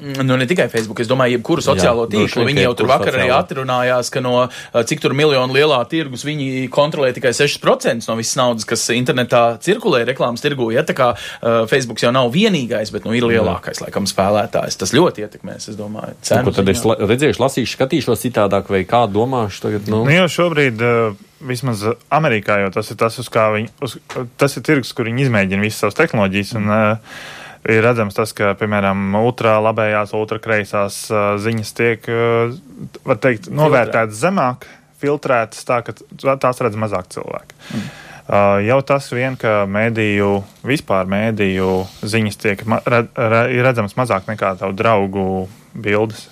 Nu, ne tikai Facebook, es domāju, jebkuru sociālo Jā, tīklu. Viņi jau tur vakar arī atrunājās, ka no cik tur miljonu lielā tirgus viņi kontrolē tikai 6% no visas naudas, kas internetā cirkulē reklāmas tirgu. Ja, tā kā uh, Facebook jau nav vienīgais, bet nu, ir lielākais, Jā. laikam, spēlētājs. Tas ļoti ietekmēs, es domāju. Cenu, nu, tad es la redzēšu, lasīšu, skatīšos citādāk, vai kā domāšu tagad. Nu, nu jau šobrīd. Uh, Vismaz Amerikā jau tas ir tas, uz kā viņi, uz, tas ir tirgus, kur viņi izmēģina visas savas tehnoloģijas. Un, uh, ir redzams tas, ka, piemēram, ultralabējās, ultrakreisās ziņas tiek, var teikt, novērtētas zemāk, filtrētas tā, ka tās redz mazāk cilvēku. Mm. Uh, jau tas vien, ka mēdīju, vispār mēdīju ziņas tiek red, redzamas mazāk nekā tavu draugu bildes,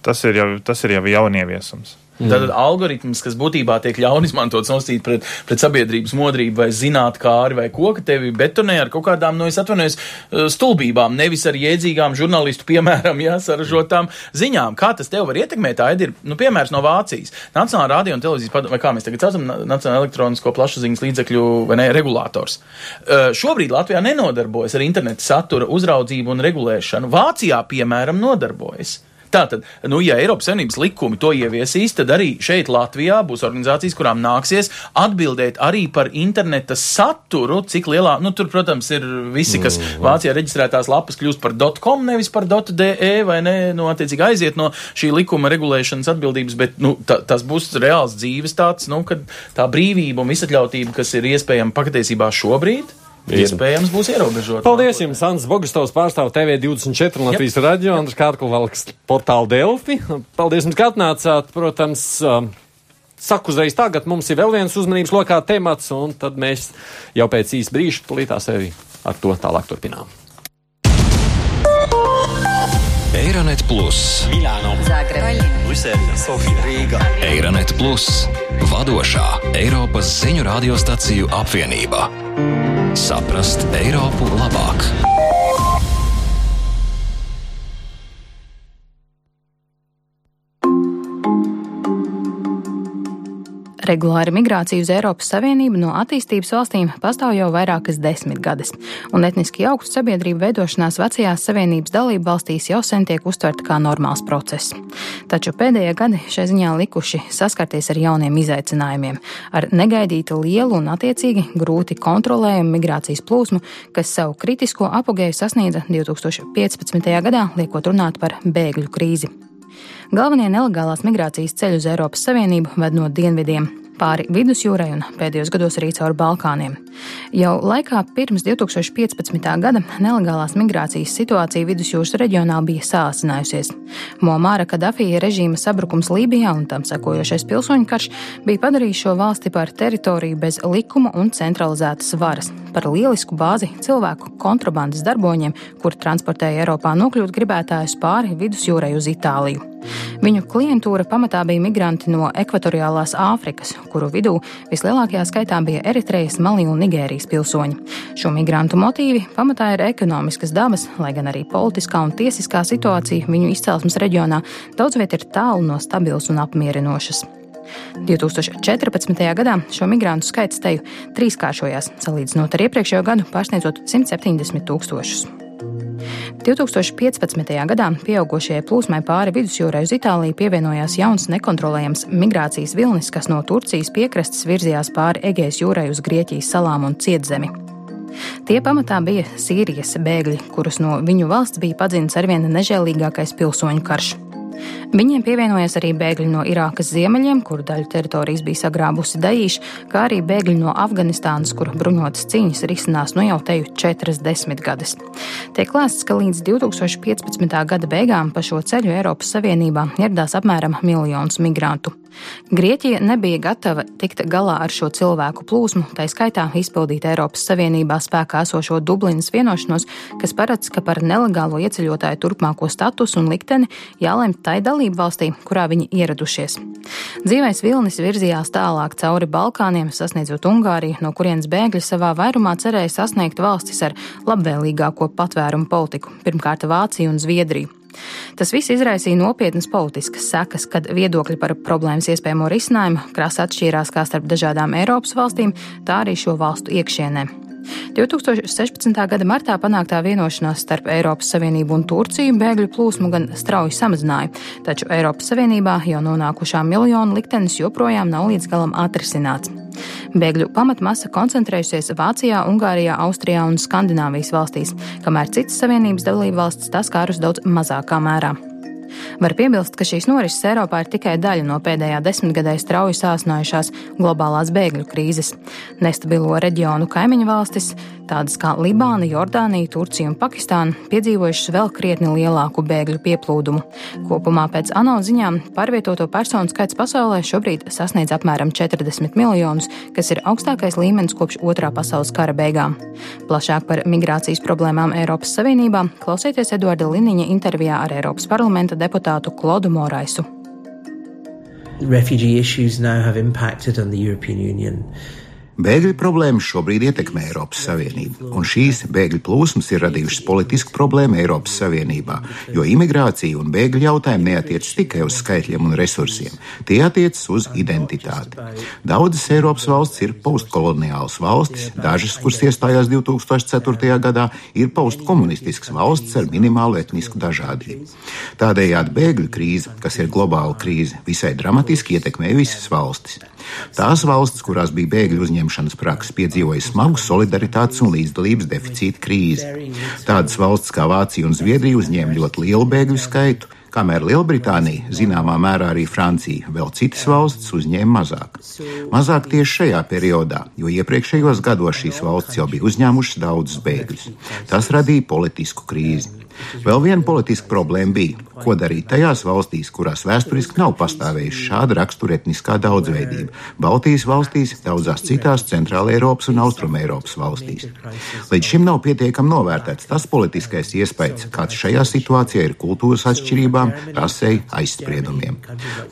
tas ir jau, tas ir jau jaunieviesums. Mm. Tad algoritms, kas būtībā tiek ļauni izmantots nosīt pret, pret sabiedrības modrību vai zināt kāri vai ko, ka tevi betonē ar kaut kādām, no es atvainojos, uh, stulbībām, nevis ar jēdzīgām žurnālistu, piemēram, jā, saražotām ziņām. Kā tas tev var ietekmēt? Tā ir, nu, piemērs no Vācijas. Nacionālā radio un televīzijas padome, vai kā mēs tagad saucam, Nacionālā elektronisko plašsaziņas līdzekļu vai ne, regulators. Uh, šobrīd Latvijā nenodarbojas ar interneta satura uzraudzību un regulēšanu. Vācijā, piemēram, nodarbojas. Tātad, nu, ja Eiropas Savienības likumi to ieviesīs, tad arī šeit Latvijā būs organizācijas, kurām nāksies atbildēt arī par interneta saturu, cik lielā, nu, tur, protams, ir visi, kas mm. Vācijā reģistrētās lapas kļūst par .com, nevis par .de, vai ne, nu, attiecīgi aiziet no šī likuma regulēšanas atbildības, bet, nu, ta, tas būs reāls dzīves tāds, nu, kad tā brīvība un visatļautība, kas ir iespējama patiesībā šobrīd, iespējams būs ierobežota. Paldies jums, Ants Bogustovs pārstāv TV24 un Latvijas radio, Andris Kārkulvalks portāla Delfi. Paldies jums, ka atnācāt, protams. Saku uzreiz tagad, mums ir vēl viens uzmanības lokā temats, un tad mēs jau pēc īsa brīža tulītās arī ar to tālāk turpinām. Eironet Plus, Milāno, Zagreba, Brisele, Sofija, Rīga. Eironet Plus, vadošā Eiropas ziņu radiostaciju apvienība. Saprast Eiropu labāk! Regulāra migrācija uz Eiropas Savienību no attīstības valstīm pastāv jau vairākas desmitgades, un etniski augstu sabiedrību veidošanās vecajās Savienības dalību valstīs jau sen tiek uztverta kā normāls process. Taču pēdējie gadi šai ziņā likuši saskarties ar jauniem izaicinājumiem, ar negaidītu lielu un attiecīgi grūti kontrolējumu migrācijas plūsmu, kas savu kritisko apogēju sasniedza 2015. gadā, liekot runāt par bēgļu krīzi. Galvenie nelegālās migrācijas ceļi uz Eiropas Savienību ved no dienvidiem pāri vidusjūrai un pēdējos gados arī cauri Balkāniem. Jau laikā pirms 2015. gada nelegālās migrācijas situācija vidusjūras reģionā bija sāsinājusies. Muamāra Kadafija režīma sabrukums Lībijā un tam sekojošais pilsoņu karš bija padarījis šo valsti par teritoriju bez likuma un centralizētas varas, par lielisku bāzi cilvēku kontrabandas darboņiem, kur transportēja Eiropā nokļūt gribētājus pāri vidusjūrai uz Itāliju. Viņu klientūra pamatā bija migranti no ekvatoriālās Āfrikas, kuru vidū vislielākajā skaitā bija Eritrejas, Malī un Nigērijas pilsoņi. Šo migrantu motīvi pamatā ir ekonomiskas dabas, lai gan arī politiskā un tiesiskā situācija viņu izcelsmes reģionā daudz viet ir tālu no stabilas un apmierinošas. 2014. gadā šo migrantu skaits teju trīskāršojās, salīdzinot ar iepriekšējo gadu, pārsniedzot 170 tūkstošus. 2015. gadā pieaugušajai plūsmai pāri vidusjūrai uz Itāliju pievienojās jauns nekontrolējams migrācijas vilnis, kas no Turcijas piekrastes virzījās pāri Egejas jūrai uz Grieķijas salām un Cietzemi. Tie pamatā bija Sīrijas bēgļi, kurus no viņu valsts bija padzinis arvien nežēlīgākais pilsoņu karš. Viņiem pievienojas arī bēgļi no Irākas ziemeļiem, kuru daļu teritorijas bija sagrābusi Daīša, kā arī bēgļi no Afganistānas, kur bruņotas cīņas risinās nu jau teju četras desmitgades. Tiek lēsts, ka līdz 2015. gada beigām pa šo ceļu Eiropas Savienībā ieradās apmēram miljons migrantu. Grieķija nebija gatava tikt galā ar šo cilvēku plūsmu, tā skaitā izpildīt Eiropas Savienībā spēkā esošo Dublinas vienošanos, kas paredz, ka par nelegālo ieceļotāju turpmāko statusu un likteni jālemj tai dalību valstī, kurā viņi ieradušies. Dzīvais vilnis virzījās tālāk cauri Balkāniem, sasniedzot Ungāriju, no kurienes bēgļi savā vairumā cerēja sasniegt valstis ar labvēlīgāko patvērumu politiku, pirmkārt Vāciju un Zviedriju. Tas viss izraisīja nopietnas politiskas sekas, kad viedokļi par problēmas iespējamo risinājumu krasi atšķīrās kā starp dažādām Eiropas valstīm, tā arī šo valstu iekšienē. 2016. gada martā panāktā vienošanās starp Eiropas Savienību un Turciju bēgļu plūsmu gan strauji samazināja, taču Eiropas Savienībā jau nonākušā miljonu liktenis joprojām nav līdz galam atrisināts. Bēgļu pamatmasa koncentrējusies Vācijā, Ungārijā, Austrijā un Skandināvijas valstīs, kamēr citas Savienības dalību valstis tas kārus daudz mazākā mērā. Var piebilst, ka šīs norises Eiropā ir tikai daļa no pēdējā desmitgadē strauji sāsinājušās globālās bēgļu krīzes. Nestabilo reģionu kaimiņu valstis, tādas kā Libāna, Jordānija, Turcija un Pakistāna, piedzīvojušas vēl krietni lielāku bēgļu pieplūdumu. Kopumā pēc ANO ziņām pārvietoto personu skaits pasaulē šobrīd sasniedz apmēram 40 miljonus, kas ir augstākais līmenis kopš otrā pasaules kara beigām. Plašāk par migrācijas problēmām Eiropas Savienībā klausieties Eduarda Liniņa intervijā ar Eiropas parlamenta deputātu Klodu Moraisu. Refugee issues now have impacted on the European Union. Bēgļu problēmas šobrīd ietekmē Eiropas Savienību, un šīs bēgļu plūsmas ir radījušas politisku problēmu Eiropas Savienībā, jo imigrācija un bēgļu jautājumi neatiecas tikai uz skaitļiem un resursiem, tie attiecas uz identitāti. Daudzas Eiropas valstis ir postkoloniālas valstis, dažas, kuras iestājās 2004. gadā, ir postkomunistiskas valstis ar minimālu etnisku dažādību. Tādējādi bēgļu krīze, kas ir globāla krīze, visai dramatiski ietekmē visas valstis. Tās valstis, kurās bija bēgļu uzņemšanas praksa, piedzīvoja smagu solidaritātes un līdzdalības deficīta krīzi. Tādas valstis kā Vācija un Zviedrija uzņēma ļoti lielu bēgļu skaitu, kamēr Lielbritānija, zināmā mērā arī Francija, vēl citas valstis uzņēma mazāk. Mazāk tieši šajā periodā, jo iepriekšējos gados šīs valstis jau bija uzņēmušas daudzus bēgļus. Tas radīja politisku krīzi. Vēl viena politiska problēma bija, ko darīt tajās valstīs, kurās vēsturiski nav pastāvējusi šāda rakstura etniskā daudzveidība - Baltijas valstīs, daudzās citās Centrāla Eiropas un Austrum Eiropas valstīs. Līdz šim nav pietiekami novērtēts tas politiskais iespējas, kāds šajā situācijā ir kultūras atšķirībām, rasei, aizspriedumiem.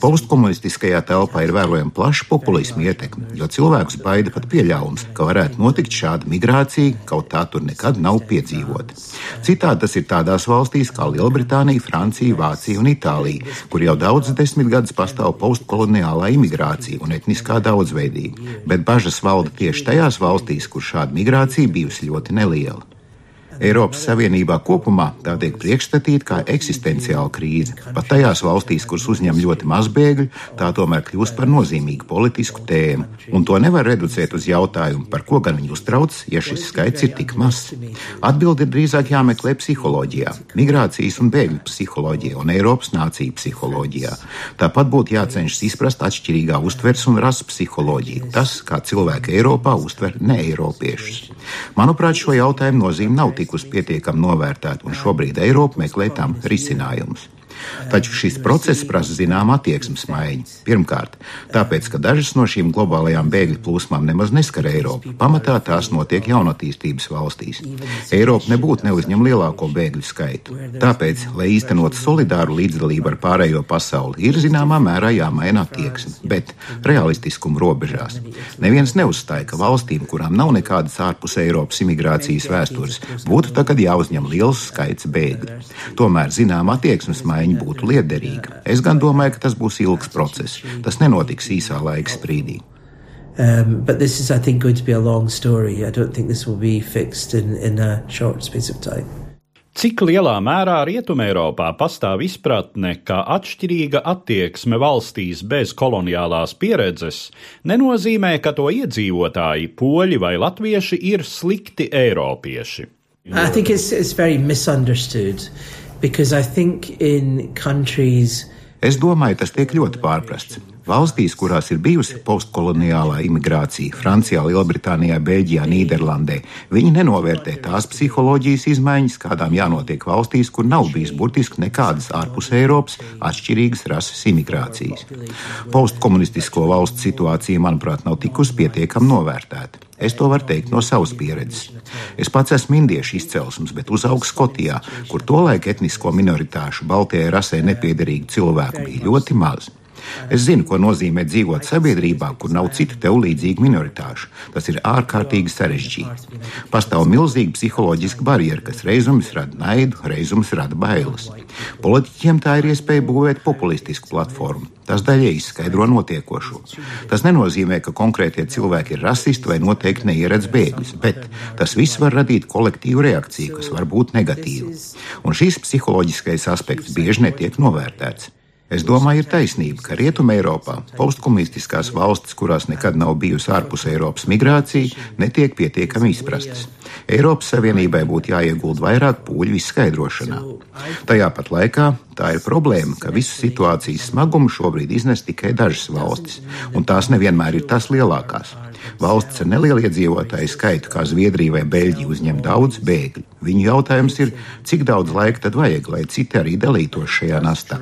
Postkomunistiskajā telpā ir vērojama plaša populisma ietekme, jo cilvēkus baida pat pieļaujums, ka varētu notikt šāda migrācija, kaut tā tur nekad nav piedzīvota. Citādi tas ir tādā tādās valstīs kā Lielbritānija, Francija, Vācija un Itālija, kur jau daudzas desmitgadus pastāv postkoloniālā imigrācija un etniskā daudzveidība, bet bažas valda tieši tajās valstīs, kur šāda migrācija bijusi ļoti neliela. Eiropas Savienībā kopumā tā tiek priekšstatīta kā eksistenciāla krīze. Pat tajās valstīs, kuras uzņem ļoti maz bēgļu, tā tomēr kļūst par nozīmīgu politisku tēmu. Un to nevar reducēt uz jautājumu, par ko gan viņi uztraucas, ja šis skaits ir tik mazs. Atbildi ir drīzāk jāmeklē psiholoģijā, migrācijas un bēgļu psiholoģijā un Eiropas nāciju psiholoģijā. Tāpat būtu jācenšas izprast atšķirīgā uztveres un rasu psiholoģiju, tas, kā cilvēki Eiropā uztver ne Eiropiešus. Manuprāt, šo jautājumu nozīme nav tikusi pietiekami novērtēta, un šobrīd Eiropa meklē tam risinājumus. Taču šis process prasa zināmu attieksmes maiņu. Pirmkārt, tāpēc, ka dažas no šīm globālajām bēgļu plūsmām nemaz neskar Eiropu. Pamatā tās notiek jaunatīstības valstīs. Eiropa nebūtu neuzņem lielāko bēgļu skaitu. Tāpēc, lai īstenotu solidāru līdzdalību ar pārējo pasauli, ir zināmā mērā jāmaina attieksme, bet realistiskuma robežās. Neviens neuzstāja, ka valstīm, kurām nav nekādas ārpus Eiropas imigrācijas vēstures, būtu tagad jāuzņem liels skaits bēgļu. Tomēr zināma attieksmes maiņa viņa būtu liederīga. Es gan domāju, ka tas būs ilgs process. Tas nenotiks īsā laika sprīdī. Um, but this is, I think, going to be a long story. I don't think this will be fixed in, in a short space of time. Cik lielā mērā Rietumēropā pastāv izpratne, ka atšķirīga attieksme valstīs bez koloniālās pieredzes nenozīmē, ka to iedzīvotāji, poļi vai latvieši, ir slikti eiropieši? I think it's, it's very misunderstood because Es domāju, tas tiek ļoti pārprasts. Valstīs, kurās ir bijusi postkoloniālā imigrācija, Francijā, Lielbritānijā, Beļģijā, Nīderlandē, viņi nenovērtē tās psiholoģijas izmaiņas, kādām jānotiek valstīs, kur nav bijis burtiski nekādas ārpus Eiropas atšķirīgas rases imigrācijas. Postkomunistisko valstu situācija, manuprāt, nav tikusi pietiekami novērtēta. Es to varu teikt no savas pieredzes. Es pats esmu indiešu izcelsmes, bet uzaugu Skotijā, kur tolaik etnisko minoritāšu, baltajai rasē nepiederīgu cilvēku bija ļoti maz. Es zinu, ko nozīmē dzīvot sabiedrībā, kur nav citu tev līdzīgu minoritāšu. Tas ir ārkārtīgi sarežģīti. Pastāv milzīga psiholoģiska barjera, kas reizums rada naidu, reizums rada bailes. Politiķiem tā ir iespēja būvēt populistisku platformu. Tas daļai izskaidro notiekošo. Tas nenozīmē, ka konkrētie cilvēki ir rasisti vai noteikti neieredz bēgļus, bet tas viss var radīt kolektīvu reakciju, kas var būt negatīva. Un šis psiholoģiskais aspekts bieži netiek novērtēts. Es domāju, ir taisnība, ka Rietumē Eiropā postkomunistiskās valstis, kurās nekad nav bijusi ārpus Eiropas migrācija, netiek pietiekami izprastas. Eiropas Savienībai būtu jāiegulda vairāk pūļu izskaidrošanā. Tajā pat laikā tā ir problēma, ka visu situācijas smagumu šobrīd iznes tikai dažas valstis, un tās nevienmēr ir tās lielākās. Valsts ar nelielu iedzīvotāju skaitu, kā Zviedrija vai Beļģija, uzņem daudz bēgļu. Viņu jautājums ir, cik daudz laika tad vajag, lai citi arī dalītos šajā nastā.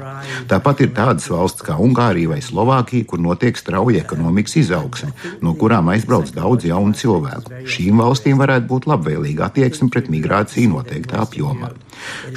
Tāpat ir tādas valsts kā Ungārija vai Slovākija, kur notiek strauja ekonomikas izaugsme, no kurām aizbrauc daudz jaunu cilvēku. Šīm valstīm varētu būt labvēlīga attieksme pret migrāciju noteiktā apjomā.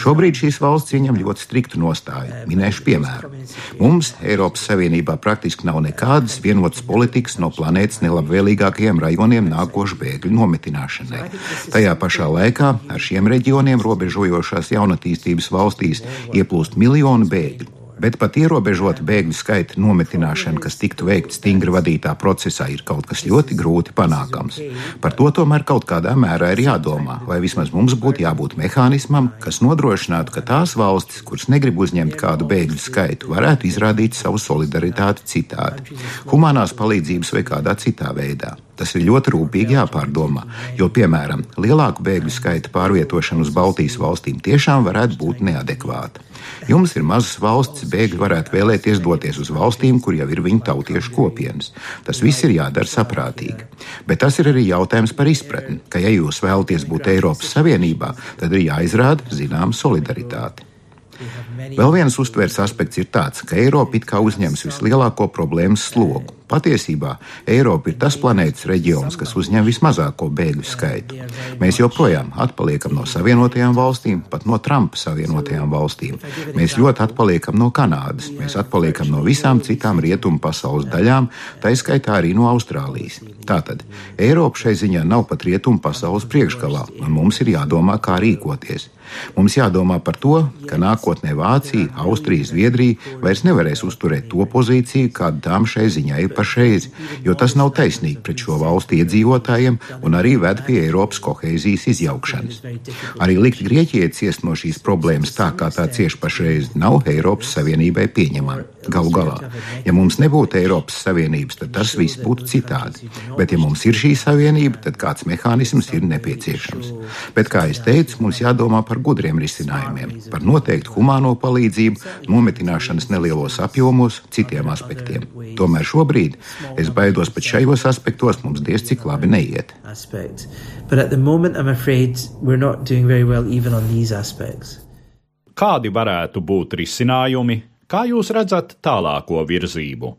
Šobrīd šīs valsts ieņem ļoti striktu nostāju. Minēšu piemēru. Mums Eiropas Savienībā praktiski nav nekādas vienotas politikas no planētas nelabvēlīgākajiem rajoniem nākošu bēgļu nometināšanai. Tajā pašā laikā ar šiem reģioniem robežojošās jaunatīstības valstīs ieplūst miljonu bēgļu. Bet pat ierobežota bēgļu skaita nometināšana, kas tiktu veikta stingri vadītā procesā, ir kaut kas ļoti grūti panākams. Par to tomēr kaut kādā mērā ir jādomā, vai vismaz mums būtu jābūt mehānismam, kas nodrošinātu, ka tās valstis, kuras negrib uzņemt kādu bēgļu skaitu, varētu izrādīt savu solidaritāti citādi, humanās palīdzības vai kādā citā veidā. Tas ir ļoti rūpīgi jāpārdomā, jo, piemēram, lielāku bēgļu skaita pārvietošana uz Baltijas valstīm tiešām varētu būt neadekvāta. Jums ir mazas valstis, bēgļi varētu vēlēties doties uz valstīm, kur jau ir viņu tautiešu kopienas. Tas viss ir jādara saprātīgi. Bet tas ir arī jautājums par izpratni, ka, ja jūs vēlaties būt Eiropas Savienībā, tad ir jāizrāda zināma solidaritāte. Vēl viens uztvērs aspekts ir tāds, ka Eiropa it kā uzņems vislielāko problēmas slogu. Patiesībā Eiropa ir tas planētas reģions, kas uzņem vismazāko bēgļu skaitu. Mēs joprojām atpaliekam no Savienotajām valstīm, pat no Trumpa Savienotajām valstīm. Mēs ļoti atpaliekam no Kanādas, mēs atpaliekam no visām citām rietumu pasaules daļām, tā izskaitā arī no Austrālijas. Tātad Eiropa šai ziņā nav pat rietumu pasaules priekšgalā, un mums ir jādomā, kā rīkoties. Mums jādomā par to, ka nākotnē Vācija, Austrija, Zviedrija vairs nevarēs uzturēt to pozīciju, kāda tām šai ziņā ir pašreiz, jo tas nav taisnīgi pret šo valstu iedzīvotājiem un arī ved pie Eiropas kohēzijas izjaukšanas. Arī likt Grieķijai ciest no šīs problēmas tā, kā tā cieši pašreiz, nav Eiropas Savienībai pieņemama. Galu galā, ja mums nebūtu Eiropas Savienības, tad tas viss būtu citādi. Bet, ja mums ir šī savienība, tad kāds mehānisms ir nepieciešams. Bet, kā jau teicu, mums jādomā par gudriem risinājumiem, par noteiktu humāno palīdzību, nometināšanas nelielos apjomos, citiem aspektiem. Tomēr šobrīd. Es baidos pat šajos aspektos mums diez cik labi neiet. Kādi varētu būt risinājumi? Kā jūs redzat tālāko virzību?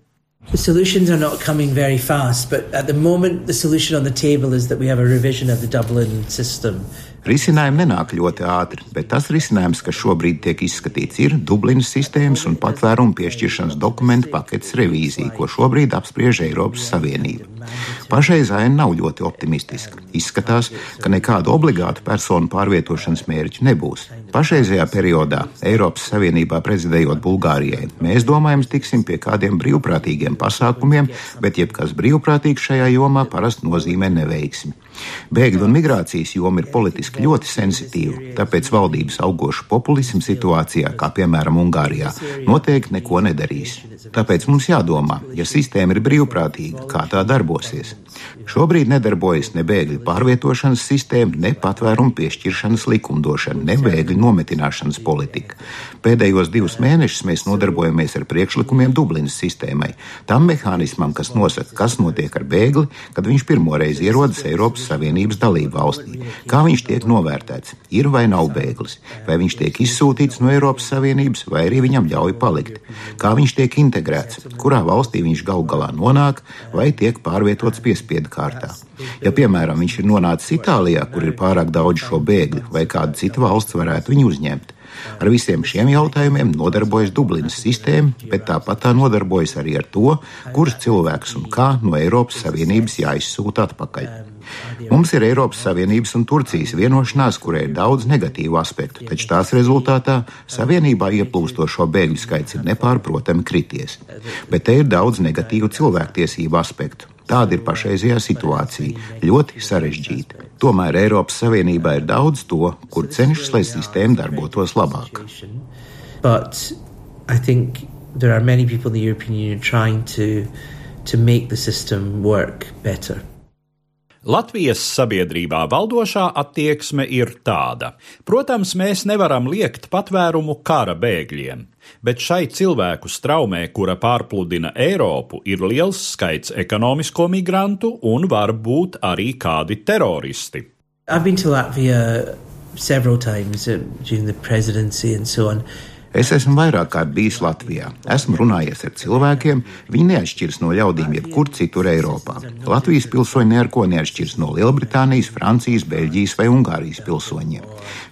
The solutions are not coming very fast, but at the moment, the solution on the table is that we have a revision of the Dublin system. Risinājumi nenāk ļoti ātri, bet tas risinājums, kas šobrīd tiek izskatīts, ir Dublinas sistēmas un patvērumu piešķiršanas dokumentu paketes revīzija, ko šobrīd apspriež Eiropas Savienība. Pašreiz aina nav ļoti optimistiska. Izskatās, ka nekādu obligātu personu pārvietošanas mērķu nebūs. Pašreizajā periodā, Eiropas Savienībā prezidējot Bulgārijai, mēs domājam, tiksim pie kādiem brīvprātīgiem pasākumiem, bet jebkas brīvprātīgs šajā jomā parasti nozīmē neveiksmi. Bēgļu un migrācijas joma ir politiski ļoti sensitīva, tāpēc valdības augoša populisma situācijā, kā piemēram Ungārijā, noteikti neko nedarīs. Tāpēc mums jādomā, ja sistēma ir brīvprātīga, kā tā darbosies. Šobrīd nedarbojas ne bēgļu pārvietošanas sistēma, ne patvērumu piešķiršanas likumdošana, ne bēgļu nometināšanas politika. Pēdējos divus mēnešus mēs nodarbojamies ar priekšlikumiem Dublinas sistēmai, tam mehānismam, kas nosaka, kas notiek ar bēgli, kad viņš pirmoreiz ierodas Eiropas Savienības dalību valstī, kā viņš tiek novērtēts, ir vai nav bēglis, vai viņš tiek izsūtīts no Eiropas Savienības, vai arī viņam ļauj palikt, kā viņš tiek integrēts, kurā valstī viņš galu galā nonāk, vai tiek pārvietots piespiedu kārtā. Ja, piemēram, viņš ir nonācis Itālijā, kur ir pārāk daudz šo bēgļu, vai kāda cita valsts varētu viņu uzņemt. Ar visiem šiem jautājumiem nodarbojas Dublinas sistēma, bet tāpat tā nodarbojas arī ar to, kurus cilvēkus un kā no Eiropas Savienības jāizsūta atpakaļ. Mums ir Eiropas Savienības un Turcijas vienošanās, kurai ir daudz negatīvu aspektu, taču tās rezultātā Savienībā ieplūstošo bēgļu skaits ir nepārprotami krities. Bet te ir daudz negatīvu cilvēktiesību aspektu. Tāda ir pašreizējā situācija - ļoti sarežģīta. Tomēr Eiropas Savienībā ir daudz to, kur cenšas, lai sistēma darbotos labāk. But I think there are many people in the European Union trying to, to make the system work better. Latvijas sabiedrībā valdošā attieksme ir tāda. Protams, mēs nevaram liekt patvērumu kara bēgļiem, bet šai cilvēku straumē, kura pārpludina Eiropu, ir liels skaits ekonomisko migrantu un varbūt arī kādi teroristi. I've been to Latvia several times uh, during the presidency and so on. Es esmu vairāk kārt bijis Latvijā. Esmu runājies ar cilvēkiem, viņi neatšķiras no ļaudīm jebkur citur Eiropā. Latvijas pilsoņi neko neatšķiras no Lielbritānijas, Francijas, Beļģijas vai Ungārijas pilsoņiem.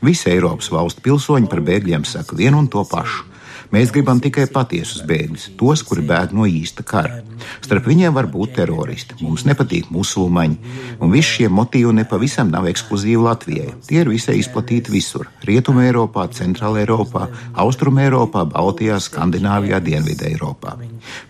Visi Eiropas valstu pilsoņi par bēgļiem saka vienu un to pašu. Mēs gribam tikai patiesus bēgļus, tos, kuri bēg no īsta kara. Starp viņiem var būt teroristi, mums nepatīk musulmaņi, un visi šie motīvi nepavisam nav ekskluzīvi Latvijai. Tie ir visai izplatīti visur - Rietumē Eiropā, Centrālā Eiropā, Austrumē Eiropā, Baltijā, Skandināvijā, Dienvidē Eiropā.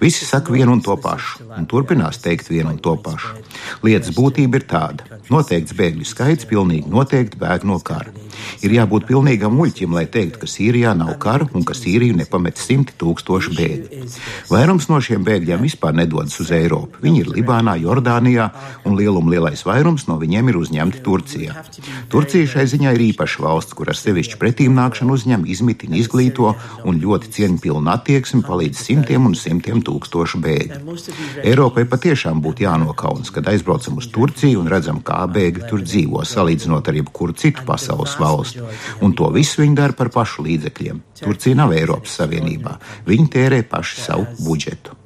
Visi saka vienu un to pašu, un turpinās teikt vienu un to pašu. Lietas būtība ir tāda: noteikts bēgļu skaits pilnīgi noteikti bēg no kara. Ir jābūt pilnīgam muļķim, lai teiktu, ka Sīrijā nav kara un ka Sīriju nepatīk jāizpamet simti tūkstoši bēgļu. Vairums no šiem bēgļiem vispār nedodas uz Eiropu. Viņi ir Libānā, Jordānijā, un lieluma lielais vairums no viņiem ir uzņemti Turcijā. Turcija šai ziņā ir īpaša valsts, kur ar sevišķu pretīmnākšanu uzņem, izmitina, izglīto un ļoti cieņpilnu attieksmi palīdz simtiem un simtiem tūkstošu bēgļu. Eiropai patiešām būtu jānokaunas, kad aizbraucam uz Turciju un redzam, kā bēgļi tur dzīvo, salīdzinot ar jebkuru citu pasaules valsti. Un to visu viņi dara par pašu līdzekļiem. Turcija nav Eiropas Savienībā. Viņi tērē paši savu budžetu.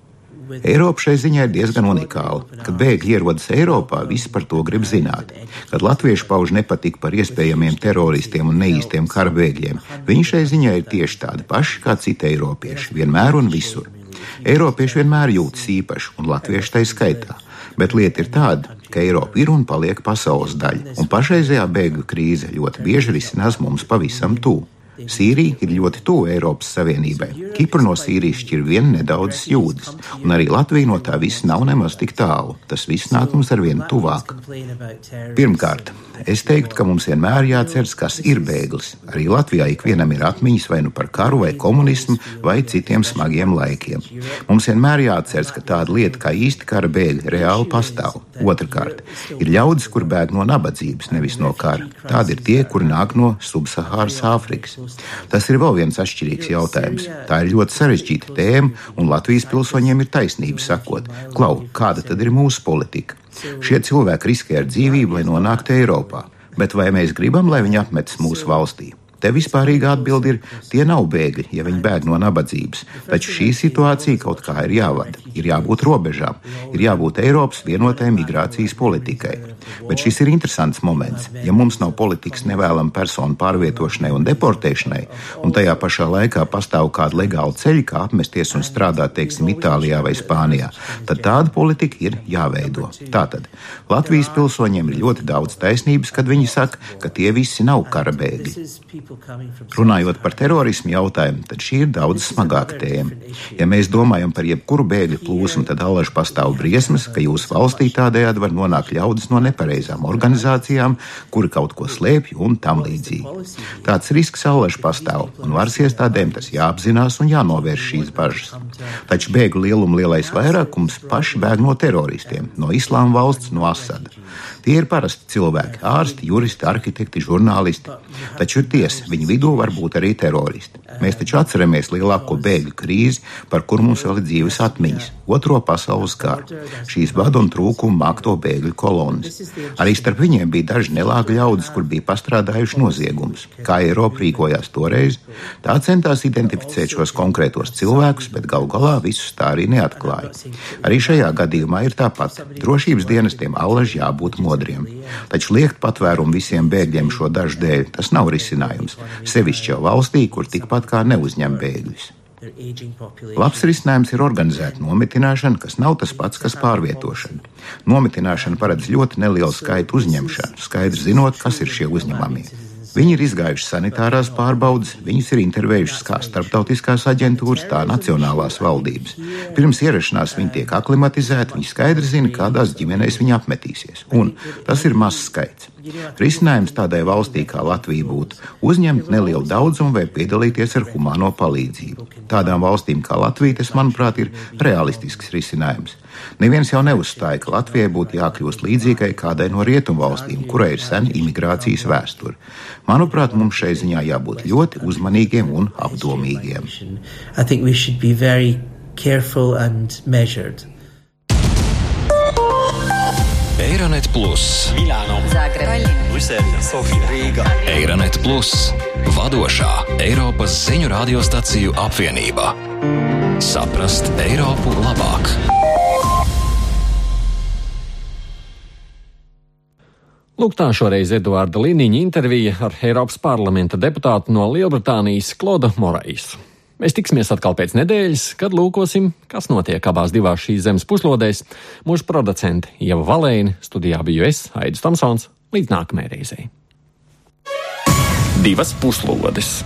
Eiropa šai ziņā ir diezgan unikāla. Kad bēgļi ierodas Eiropā, visi par to grib zināt. Kad latvieši pauž nepatiku par iespējamiem teroristiem un neīstiem kara bēgļiem, viņi šai ziņā ir tieši tādi paši kā citi eiropieši, vienmēr un visur. Eiropieši vienmēr jūtas īpaši, un latvieši tai skaitā. Bet lieta ir tāda, ka Eiropa ir un paliek pasaules daļa, un pašreizējā bēgļu krīze ļoti bieži risinās mums pavisam tuvu. Sīrija ir ļoti tuvu Eiropas Savienībai. Kipra no Sīrijas šķir vien nedaudz jūdas, un arī Latvija no tā viss nav nemaz tik tālu. Tas viss nāk mums ar vienu tuvāk. Pirmkārt, es teiktu, ka mums vienmēr jāatceras, kas ir bēglis. Arī Latvijā ikvienam ir atmiņas vai nu par karu, vai komunismu, vai citiem smagiem laikiem. Mums vienmēr jāatceras, ka tāda lieta kā īsti kara bēgļi reāli pastāv. Otrakārt, ir ļaudis, kur bēg no nabadzības, nevis no kara. Tādi ir tie, kuri nāk no Subsahāras Āfrikas. Tas ir vēl viens atšķirīgs jautājums. Tā ir ļoti sarežģīta tēma, un Latvijas pilsoņiem ir taisnība sakot, klau, kāda tad ir mūsu politika? Šie cilvēki riskē ar dzīvību, lai nonāktu Eiropā, bet vai mēs gribam, lai viņi apmetas mūsu valstī? Te vispārīga atbilde ir, tie nav bēgļi, ja viņi bēg no nabadzības, taču šī situācija kaut kā ir jāvada, ir jābūt robežām, ir jābūt Eiropas vienotai migrācijas politikai. Bet šis ir interesants moments. Ja mums nav politikas nevēlama personu pārvietošanai un deportēšanai, un tajā pašā laikā pastāv kāda legāla ceļa, kā apmesties un strādāt, teiksim, Itālijā vai Spānijā, tad tāda politika ir jāveido. Tātad Latvijas pilsoņiem ir ļoti daudz taisnības, kad viņi saka, ka tie visi nav kara bēgļi. Runājot par terorismu jautājumu, tad šī ir daudz smagāka tēma. Ja mēs domājam par jebkuru bēgļu plūsmu, tad allaž pastāv briesmas, ka jūsu valstī tādējādi var nonākt ļaudis no nepareizām organizācijām, kuri kaut ko slēpj un tam līdzīgi. Tāds risks allaž pastāv, un varas iestādēm tas jāapzinās un jānovērš šīs bažas. Taču bēgļu lieluma lielais vairākums paši bēg no teroristiem, no islāma valsts, no Asada. Tie ir parasti cilvēki, ārsti, juristi, arhitekti, žurnālisti. Taču ir tiesa, viņu vidū var būt arī teroristi. Mēs taču atceramies lielāko bēgļu krīzi, par kuru mums vēl ir dzīves atmiņas - Otro pasaules karu. Šīs badu un trūkumu mākto bēgļu kolonas. Arī starp viņiem bija daži nelāgi ļaudis, kur bija pastrādājuši noziegumus. Kā Eiropa rīkojās toreiz, tā centās identificēt šos konkrētos cilvēkus, bet galu galā visus tā arī neatklāja. Arī šajā gadījumā ir tāpat. Drošības dienestiem allaž jābūt moderniem modriem. Taču liekt patvērumu visiem bēgļiem šo dažu dēļ, tas nav risinājums. Sevišķi jau valstī, kur tikpat kā neuzņem bēgļus. Labs risinājums ir organizēta nometināšana, kas nav tas pats, kas pārvietošana. Nometināšana paredz ļoti nelielu skaitu uzņemšanu, skaidri zinot, kas ir šie uzņemamie. Viņi ir izgājuši sanitārās pārbaudes, viņus ir intervējušas kā starptautiskās aģentūras, tā nacionālās valdības. Pirms ierašanās viņi tiek aklimatizēti, viņi skaidri zina, kādās ģimenēs viņi apmetīsies. Un tas ir mazs skaits. Risinājums tādai valstī kā Latvija būtu uzņemt nelielu daudzumu vai piedalīties ar humāno palīdzību. Tādām valstīm kā Latvija tas, manuprāt, ir realistisks risinājums. Neviens jau neuzstāja, ka Latvijai būtu jākļūst līdzīgai kādai no rietumvalstīm, kurai ir sena imigrācijas vēsture. Manuprāt, mums šai ziņā jābūt ļoti uzmanīgiem un apdomīgiem. Eironet Plus, Milāno, Zagreba, Brisele, Sofija, Rīga. Eironet Plus, vadošā Eiropas ziņu radiostaciju apvienība. Saprast Eiropu labāk! Lūk, tā šoreiz Eduarda Liniņa intervija ar Eiropas parlamenta deputātu no Lielbritānijas Klodu Moraisu. Mēs tiksimies atkal pēc nedēļas, kad lūkosim, kas notiek abās divās šīs zemes puslodēs. Mūsu producenti Ieva Valēni, studijā biju es, Aidis Tomsons. Līdz nākamajai reizei. Divas puslodes!